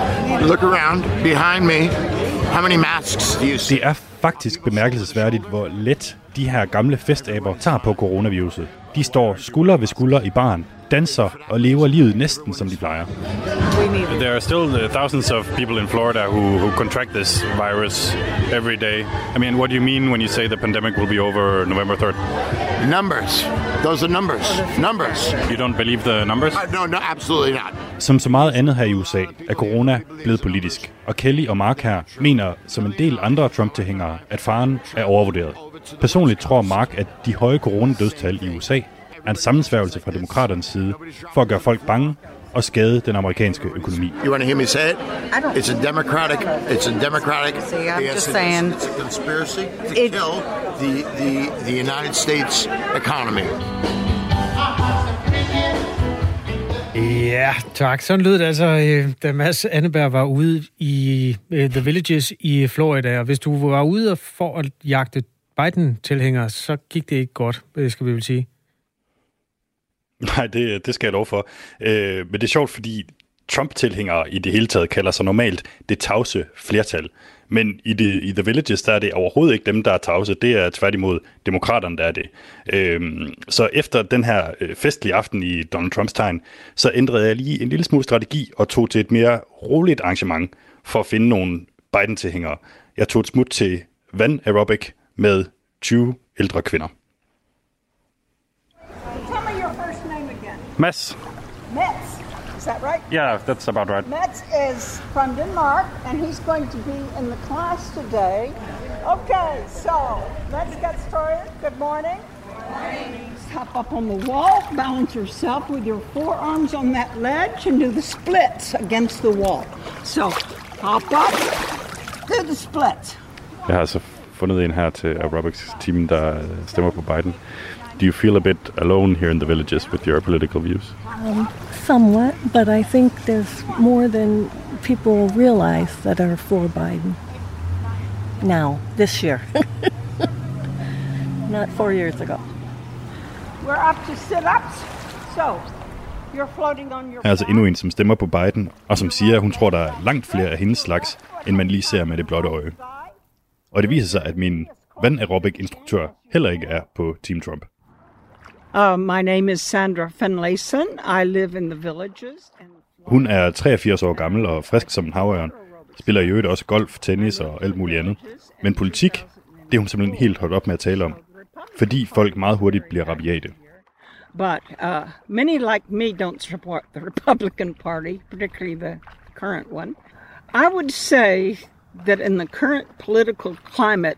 Look around behind me. How many masks do you see? Det er faktisk bemærkelsesværdigt, hvor let de her gamle festaber tager på coronaviruset. De står skulder ved skulder i baren, danser og lever livet næsten som de plejer. There are still uh, thousands of people in Florida who, who contract this virus every day. I mean, what do you mean when you say the pandemic will be over November 3rd? Numbers. Those are numbers. Numbers. You don't believe the numbers? Uh, no, no, absolutely not. Som så meget andet her i USA er corona blevet politisk, og Kelly og Mark her mener, som en del andre Trump-tilhængere, at faren er overvurderet. Personligt tror Mark, at de høje coronadødstal i USA er en sammensværgelse fra demokraternes side for at gøre folk bange og skade den amerikanske økonomi. You want to hear me say it? I don't- It's a democratic. It's a democratic. See, I'm yes, just saying. It's a conspiracy to kill the, the the United States economy. Ja, tak. Sådan lød det altså, øh, da Mads Anneberg var ude i øh, The Villages i Florida. Og hvis du var ude for at jagte Biden-tilhængere, så gik det ikke godt, øh, skal vi vel sige. Nej, det, det skal jeg lov for. Øh, men det er sjovt, fordi Trump-tilhængere i det hele taget kalder sig normalt det tavse flertal. Men i, det, i The Villages, der er det overhovedet ikke dem, der er tavse. Det er tværtimod demokraterne, der er det. Øhm, så efter den her øh, festlige aften i Donald Trumps tegn, så ændrede jeg lige en lille smule strategi og tog til et mere roligt arrangement for at finde nogle Biden-tilhængere. Jeg tog et smut til Van Aerobic med 20 ældre kvinder. Name again. Mads. Metz. Is that right? Yeah, that's about right. Metz is from Denmark, and he's going to be in the class today. Okay, so let's get started. Good morning. Good morning. Hop up on the wall, balance yourself with your forearms on that ledge, and do the splits against the wall. So hop up, do the splits. Jeg har altså fundet en her til aerobics-teamen, der stemmer på Biden. Do you feel a bit alone here in the villages with your political views? Um, somewhat, but I think there's more than people realize that are for Biden now, this year. [LAUGHS] Not four years ago. We're up to sit-ups. So you're floating on your er altså endnu en, som stemmer på Biden, og som siger, at hun tror, der er langt flere af hendes slags, end man lige ser med det blotte øje. Og det viser sig, at min Van Aerobic-instruktør heller ikke er på Team Trump. Uh, my name is Sandra Finlayson. I live in the villages. Hun er 83 år gammel og frisk som en havørn. Spiller i øvrigt også golf, tennis og alt muligt andet. Men politik, det er hun simpelthen helt holdt op med at tale om. Fordi folk meget hurtigt bliver rabiate. But uh, many like me don't support the Republican Party, particularly the current one. I would say that in the current political climate,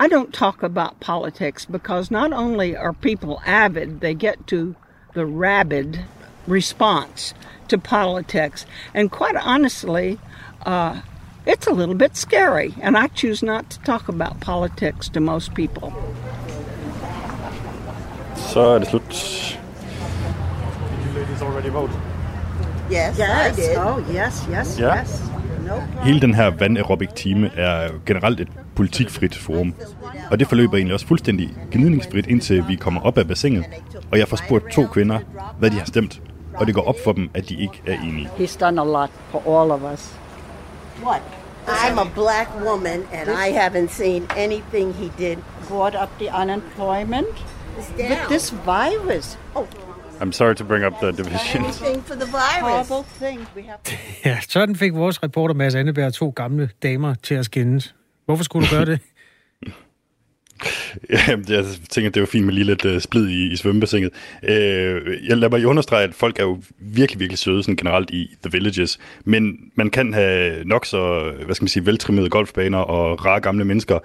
I don't talk about politics because not only are people avid, they get to the rabid response to politics. And quite honestly, uh, it's a little bit scary. And I choose not to talk about politics to most people. Så er det slut. Yes, Yes. I did. Oh, yes, yes, Ja. yes. Hele den her Van Aerobic-time er generelt et politikfrit forum. Og det forløber egentlig også fuldstændig gnidningsfrit, indtil vi kommer op af bassinet. Og jeg får spurgt to kvinder, hvad de har stemt. Og det går op for dem, at de ikke er enige. He's done a lot for all of us. What? I'm a black woman and I haven't seen anything he did. Brought up the unemployment. But this virus. Oh, I'm sorry to bring up the division. For the virus. [LAUGHS] Ja, sådan fik vores reporter Mads Anneberg to gamle damer til at skændes. Hvorfor skulle du gøre det? [LAUGHS] [LAUGHS] Jamen, jeg tænker, det var fint med lige lidt uh, splid i, i svømmebassinet. Uh, jeg lader mig understrege, at folk er jo virkelig, virkelig søde sådan generelt i The Villages, men man kan have nok så, hvad skal man sige, veltrimmede golfbaner og rare gamle mennesker.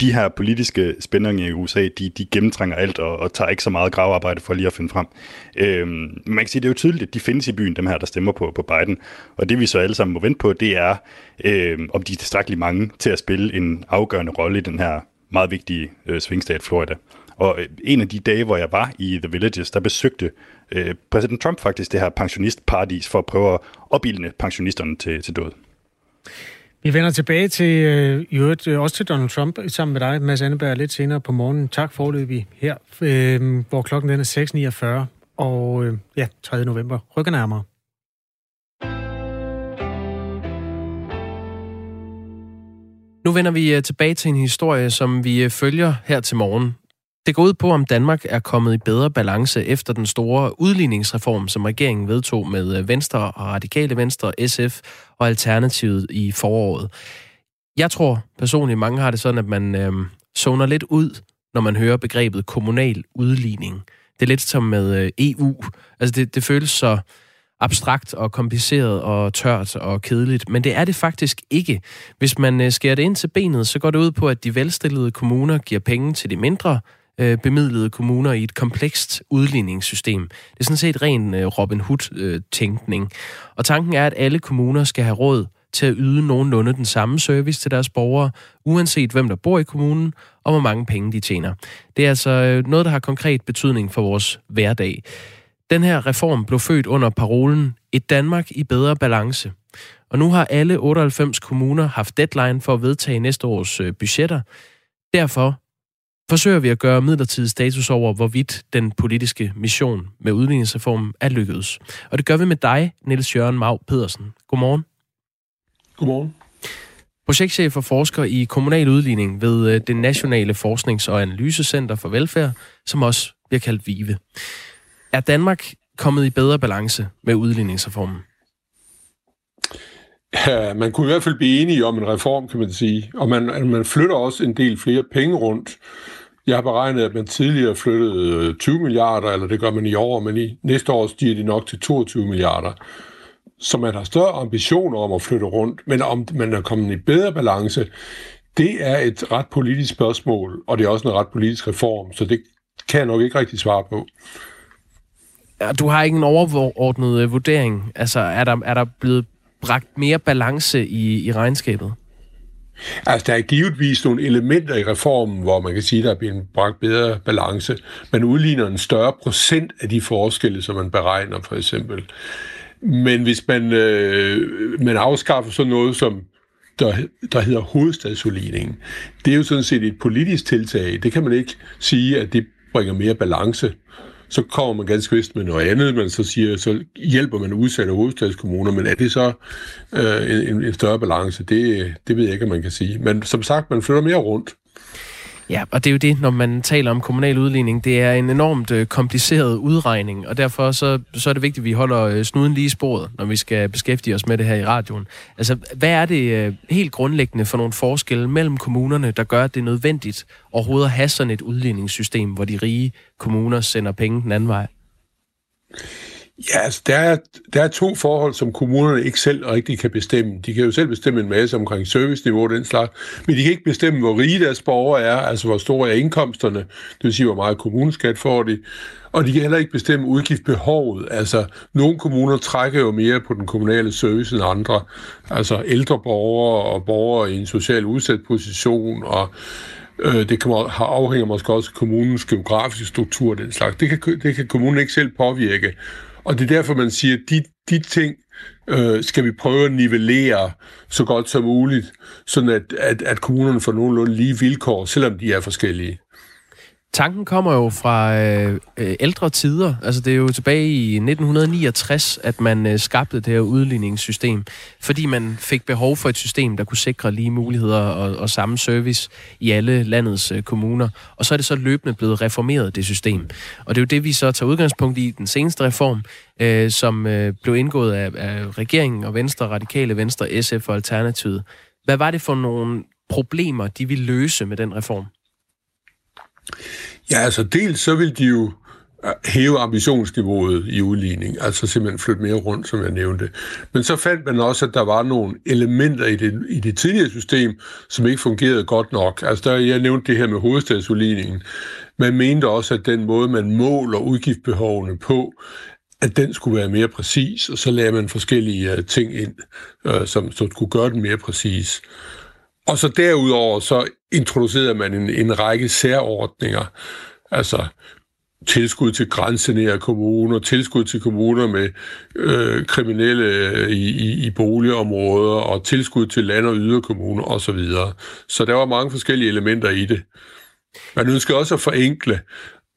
De her politiske spændinger i USA, de, de gennemtrænger alt og, og tager ikke så meget gravearbejde for lige at finde frem. Øhm, man kan sige, det er jo tydeligt, at de findes i byen, dem her, der stemmer på, på Biden, og det vi så alle sammen må vente på, det er, øhm, om de er tilstrækkeligt mange til at spille en afgørende rolle i den her meget vigtige øh, svingstat Florida. Og øh, en af de dage, hvor jeg var i The Villages, der besøgte øh, præsident Trump faktisk det her pensionistparadis for at prøve at opildne pensionisterne til, til død. Vi vender tilbage til, øh, i øvrigt, øh, også til Donald Trump, sammen med dig, Mads Anneberg, lidt senere på morgenen. Tak forløbig her, øh, hvor klokken den er 6.49, og øh, ja, 3. november rykker nærmere. Nu vender vi øh, tilbage til en historie, som vi øh, følger her til morgen. Det går ud på, om Danmark er kommet i bedre balance efter den store udligningsreform, som regeringen vedtog med øh, Venstre og Radikale Venstre, SF og Alternativet i foråret. Jeg tror personligt, mange har det sådan, at man øh, zoner lidt ud, når man hører begrebet kommunal udligning. Det er lidt som med øh, EU. Altså det, det føles så abstrakt og kompliceret og tørt og kedeligt, men det er det faktisk ikke. Hvis man øh, skærer det ind til benet, så går det ud på, at de velstillede kommuner giver penge til de mindre øh, bemidlede kommuner i et komplekst udligningssystem. Det er sådan set ren øh, Robin Hood-tænkning. Øh, og tanken er, at alle kommuner skal have råd til at yde nogenlunde den samme service til deres borgere, uanset hvem der bor i kommunen og hvor mange penge de tjener. Det er altså øh, noget, der har konkret betydning for vores hverdag. Den her reform blev født under parolen Et Danmark i bedre balance. Og nu har alle 98 kommuner haft deadline for at vedtage næste års øh, budgetter. Derfor forsøger vi at gøre midlertidig status over, hvorvidt den politiske mission med udligningsreformen er lykkedes. Og det gør vi med dig, Niels Jørgen Mau Pedersen. Godmorgen. Godmorgen. Projektchef og forsker i kommunal udligning ved det Nationale Forsknings- og Analysecenter for Velfærd, som også bliver kaldt VIVE. Er Danmark kommet i bedre balance med udligningsreformen? Ja, man kunne i hvert fald blive enige om en reform, kan man sige. Og man, man flytter også en del flere penge rundt. Jeg har beregnet, at man tidligere flyttede øh, 20 milliarder, eller det gør man i år, men i næste år stiger det nok til 22 milliarder. Så man har større ambitioner om at flytte rundt, men om man er kommet i bedre balance, det er et ret politisk spørgsmål, og det er også en ret politisk reform, så det kan jeg nok ikke rigtig svare på. Du har ikke en overordnet øh, vurdering. Altså, er der, er der blevet bragt mere balance i, i regnskabet? Altså, der er givetvis nogle elementer i reformen, hvor man kan sige, der er blevet bragt bedre balance. Man udligner en større procent af de forskelle, som man beregner, for eksempel. Men hvis man, øh, man afskaffer sådan noget, som der, der hedder hovedstadsudligningen, det er jo sådan set et politisk tiltag. Det kan man ikke sige, at det bringer mere balance så kommer man ganske vist med noget andet, men så siger, så hjælper man udsatte hovedstadskommuner, men er det så øh, en, en større balance? Det, det ved jeg ikke, om man kan sige. Men som sagt, man flytter mere rundt. Ja, og det er jo det, når man taler om kommunal udligning. Det er en enormt øh, kompliceret udregning, og derfor så, så er det vigtigt, at vi holder øh, snuden lige i sporet, når vi skal beskæftige os med det her i radioen. Altså, hvad er det øh, helt grundlæggende for nogle forskelle mellem kommunerne, der gør, at det er nødvendigt overhovedet at have sådan et udligningssystem, hvor de rige kommuner sender penge den anden vej? Ja, altså, der er, der er to forhold, som kommunerne ikke selv rigtig kan bestemme. De kan jo selv bestemme en masse omkring serviceniveau og den slags, men de kan ikke bestemme, hvor rige deres borgere er, altså hvor store er indkomsterne, det vil sige, hvor meget kommuneskat får de, og de kan heller ikke bestemme udgiftsbehovet. Altså, nogle kommuner trækker jo mere på den kommunale service end andre. Altså ældre borgere og borgere i en social udsat position, og øh, det kan, har afhænger måske også af kommunens geografiske struktur den slags. Det kan, det kan kommunen ikke selv påvirke. Og det er derfor, man siger, at de, de ting øh, skal vi prøve at nivellere så godt som muligt, sådan at, at, at kommunerne får nogenlunde lige vilkår, selvom de er forskellige. Tanken kommer jo fra øh, øh, ældre tider. Altså det er jo tilbage i 1969, at man øh, skabte det her udligningssystem, fordi man fik behov for et system, der kunne sikre lige muligheder og, og samme service i alle landets øh, kommuner. Og så er det så løbende blevet reformeret, det system. Og det er jo det, vi så tager udgangspunkt i den seneste reform, øh, som øh, blev indgået af, af regeringen og Venstre, Radikale Venstre, SF og Alternativet. Hvad var det for nogle problemer, de ville løse med den reform? Ja, altså dels så vil de jo øh, hæve ambitionsniveauet i udligning, altså simpelthen flytte mere rundt, som jeg nævnte. Men så fandt man også, at der var nogle elementer i det, i det tidligere system, som ikke fungerede godt nok. Altså der, jeg nævnte det her med hovedstadsudligningen. Man mente også, at den måde, man måler udgiftsbehovene på, at den skulle være mere præcis, og så lagde man forskellige øh, ting ind, øh, som, som skulle gøre den mere præcis. Og så derudover så introducerede man en, en række særordninger, altså tilskud til grænsenære kommuner, tilskud til kommuner med øh, kriminelle øh, i, i, i boligområder, og tilskud til land- og yderkommuner osv. Så, så der var mange forskellige elementer i det. Man ønskede også at forenkle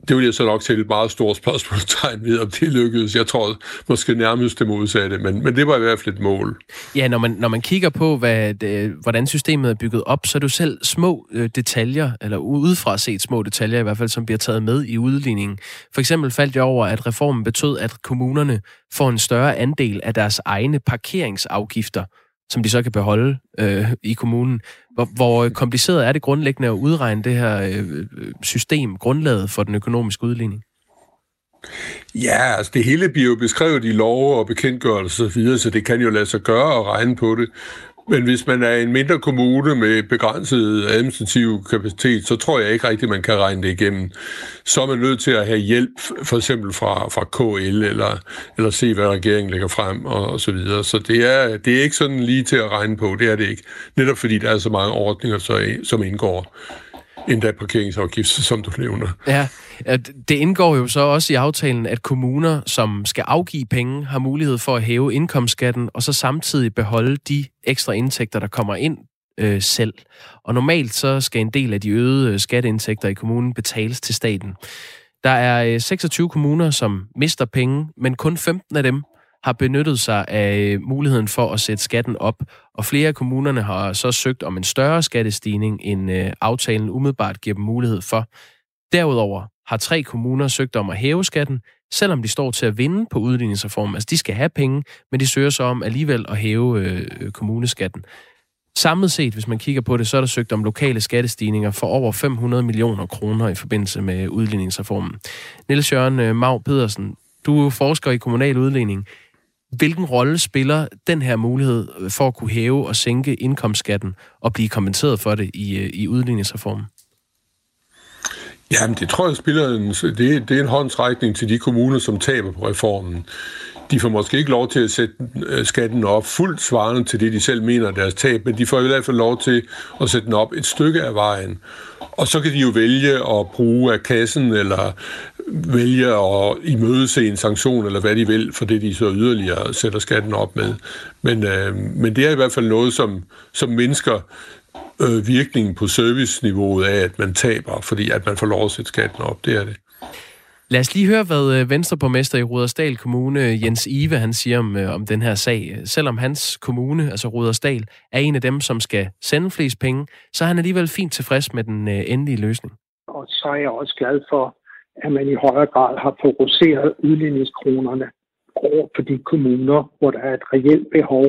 det vil jeg så nok til et meget stort spørgsmålstegn ved, om det lykkedes. Jeg tror måske nærmest det modsatte, men, men det var i hvert fald et mål. Ja, når man, når man kigger på, hvad det, hvordan systemet er bygget op, så er det jo selv små øh, detaljer, eller udefra set små detaljer i hvert fald, som bliver taget med i udligningen. For eksempel faldt jeg over, at reformen betød, at kommunerne får en større andel af deres egne parkeringsafgifter, som de så kan beholde øh, i kommunen. Hvor, hvor kompliceret er det grundlæggende at udregne det her øh, øh system, grundlaget for den økonomiske udligning? Ja, altså det hele bliver jo beskrevet i lov og bekendtgørelser videre, så det kan jo lade sig gøre at regne på det. Men hvis man er en mindre kommune med begrænset administrativ kapacitet, så tror jeg ikke rigtigt, man kan regne det igennem. Så er man nødt til at have hjælp, for eksempel fra, fra KL, eller, eller se, hvad regeringen lægger frem, og, og så videre. Så det er, det er ikke sådan lige til at regne på, det er det ikke. Netop fordi der er så mange ordninger, så, som indgår endda parkeringsafgift, som du nævner. Ja, det indgår jo så også i aftalen, at kommuner, som skal afgive penge, har mulighed for at hæve indkomstskatten, og så samtidig beholde de ekstra indtægter, der kommer ind øh, selv. Og normalt så skal en del af de øgede øh, skatteindtægter i kommunen betales til staten. Der er øh, 26 kommuner, som mister penge, men kun 15 af dem har benyttet sig af øh, muligheden for at sætte skatten op, og flere af kommunerne har så søgt om en større skattestigning, end øh, aftalen umiddelbart giver dem mulighed for. Derudover har tre kommuner søgt om at hæve skatten, selvom de står til at vinde på udligningsreformen. Altså, de skal have penge, men de søger så om alligevel at hæve øh, kommuneskatten. Samlet set, hvis man kigger på det, så er der søgt om lokale skattestigninger for over 500 millioner kroner i forbindelse med udligningsreformen. Niels Jørgen øh, Mag Pedersen, du er forsker i kommunal udligning. Hvilken rolle spiller den her mulighed øh, for at kunne hæve og sænke indkomstskatten og blive kompenseret for det i, øh, i udligningsreformen? Jamen, det tror jeg spiller en, det, det er en håndsrækning til de kommuner, som taber på reformen. De får måske ikke lov til at sætte øh, skatten op fuldt svarende til det, de selv mener er deres tab, men de får i hvert fald lov til at sætte den op et stykke af vejen. Og så kan de jo vælge at bruge af kassen, eller vælge at imødese en sanktion, eller hvad de vil, for det de så yderligere sætter skatten op med. Men, øh, men det er i hvert fald noget, som, som mennesker øh, virkningen på serviceniveauet af, at man taber, fordi at man får lov at sætte skatten op. Det er det. Lad os lige høre, hvad øh, Venstreborgmester i Rudersdal Kommune, Jens Ive, han siger om, øh, om den her sag. Selvom hans kommune, altså Rudersdal, er en af dem, som skal sende flest penge, så er han alligevel fint tilfreds med den øh, endelige løsning. Og så er jeg også glad for, at man i højere grad har fokuseret udligningskronerne over på de kommuner, hvor der er et reelt behov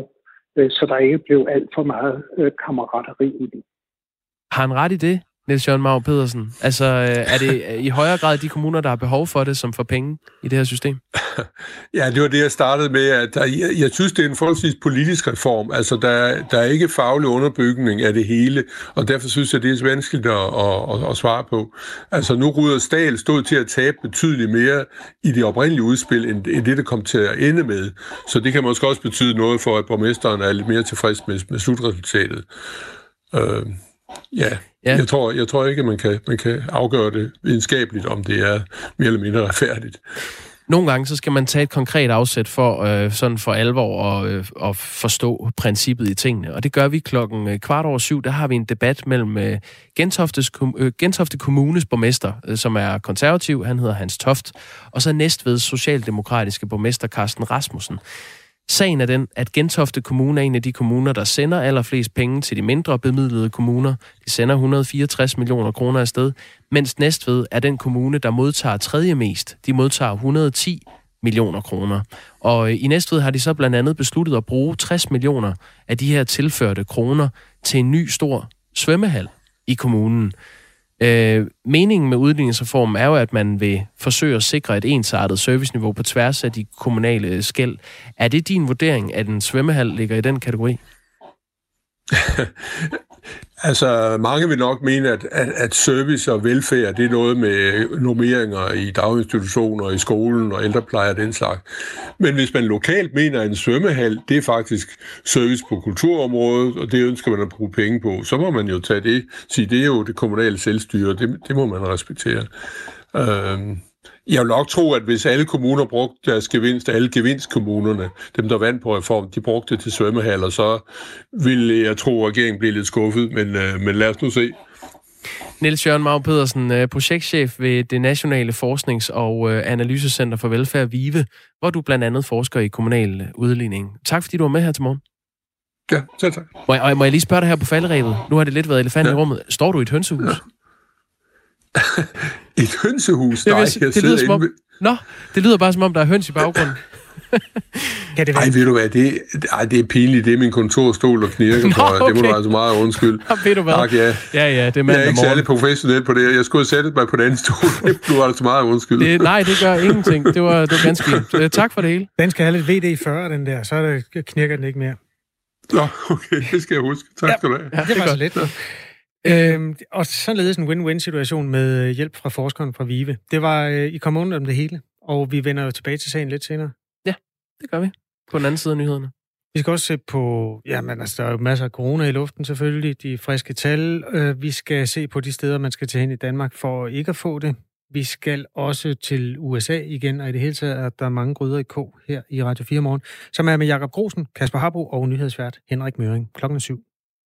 øh, så der ikke blev alt for meget øh, kammerateri i det. Har han ret i det, Niels Jørgen Mau Pedersen? Altså, øh, er det øh, i højere grad de kommuner, der har behov for det, som får penge i det her system? [LAUGHS] Ja, det var det, jeg startede med. At der, jeg, jeg synes, det er en forholdsvis politisk reform. Altså, der, der er ikke faglig underbygning af det hele, og derfor synes jeg, det er vanskeligt at, at, at, at svare på. Altså, nu Ruder Stahl stod til at tabe betydeligt mere i det oprindelige udspil, end, end det, der kom til at ende med. Så det kan måske også betyde noget for, at borgmesteren er lidt mere tilfreds med, med slutresultatet. Øh, Ja, ja. Jeg, tror, jeg tror ikke, at man kan, man kan afgøre det videnskabeligt, om det er mere eller mindre retfærdigt. Nogle gange så skal man tage et konkret afsæt for øh, sådan for alvor og, øh, at forstå princippet i tingene. Og det gør vi klokken øh, kvart over syv. Der har vi en debat mellem øh, Gentoftes, øh, Gentofte Kommunes borgmester, øh, som er konservativ, han hedder Hans Toft, og så næstved socialdemokratiske borgmester Carsten Rasmussen. Sagen er den, at Gentofte Kommune er en af de kommuner, der sender allerflest penge til de mindre bemidlede kommuner. De sender 164 millioner kroner afsted, mens Næstved er den kommune, der modtager tredje mest. De modtager 110 millioner kroner. Og øh, i Næstved har de så blandt andet besluttet at bruge 60 millioner af de her tilførte kroner til en ny stor svømmehal i kommunen. Øh, meningen med udligningsreformen er jo, at man vil forsøge at sikre et ensartet serviceniveau på tværs af de kommunale skæld. Er det din vurdering, at en svømmehal ligger i den kategori? [LAUGHS] Altså, mange vil nok mene, at, at, at service og velfærd, det er noget med normeringer i daginstitutioner, i skolen og ældrepleje og den slags. Men hvis man lokalt mener, at en svømmehal, det er faktisk service på kulturområdet, og det ønsker man at bruge penge på, så må man jo tage det, sige, det er jo det kommunale selvstyre, det, det må man respektere. Øhm, jeg vil nok tro, at hvis alle kommuner brugte deres gevinst, alle gevinstkommunerne, dem der vandt på reform, de brugte det til svømmehaller, så ville jeg tro, at regeringen blev lidt skuffet, men, øh, men lad os nu se. Niels Jørgen Mau Pedersen, øh, projektchef ved det Nationale Forsknings- og øh, Analysecenter for Velfærd VIVE, hvor du blandt andet forsker i kommunal udligning. Tak fordi du var med her til morgen. Ja, selv tak. Må jeg, må jeg lige spørge dig her på falderæbet? Nu har det lidt været elefant ja. i rummet. Står du i et hønsehus? Ja. [LAUGHS] Et hønsehus? Nej, jeg, jeg det lyder som om, inde... Nå, det lyder bare som om, der er høns i baggrunden. kan det være? Ej, ved du hvad, det, ej, det er pinligt. Det er min kontorstol, der knirker [LAUGHS] på. Okay. Det må du altså meget undskylde. Ja, [LAUGHS] ved du hvad? Tak, ja. ja, ja, det er Jeg er ikke særlig professionel på det. Jeg skulle have sat mig på den anden stol. Det var altså meget undskyld. Det, nej, det gør ingenting. Det var, det var ganske fint. Tak for det hele. Den skal have lidt VD40, den der. Så er det, knirker den ikke mere. Nå, okay. Det skal jeg huske. Tak ja. skal du have. Ja, det var så lidt. Øhm, og således en win-win-situation med hjælp fra forskeren fra VIVE. Det var, øh, I kom under om det hele, og vi vender jo tilbage til sagen lidt senere. Ja, det gør vi. På den anden side af nyhederne. Vi skal også se på, jamen altså, der er jo masser af corona i luften selvfølgelig, de friske tal. Øh, vi skal se på de steder, man skal tage hen i Danmark for ikke at få det. Vi skal også til USA igen, og i det hele taget er der mange gryder i kog her i Radio 4 morgen, som er med Jakob Grosen, Kasper Harbo og nyhedsvært Henrik Møring klokken 7.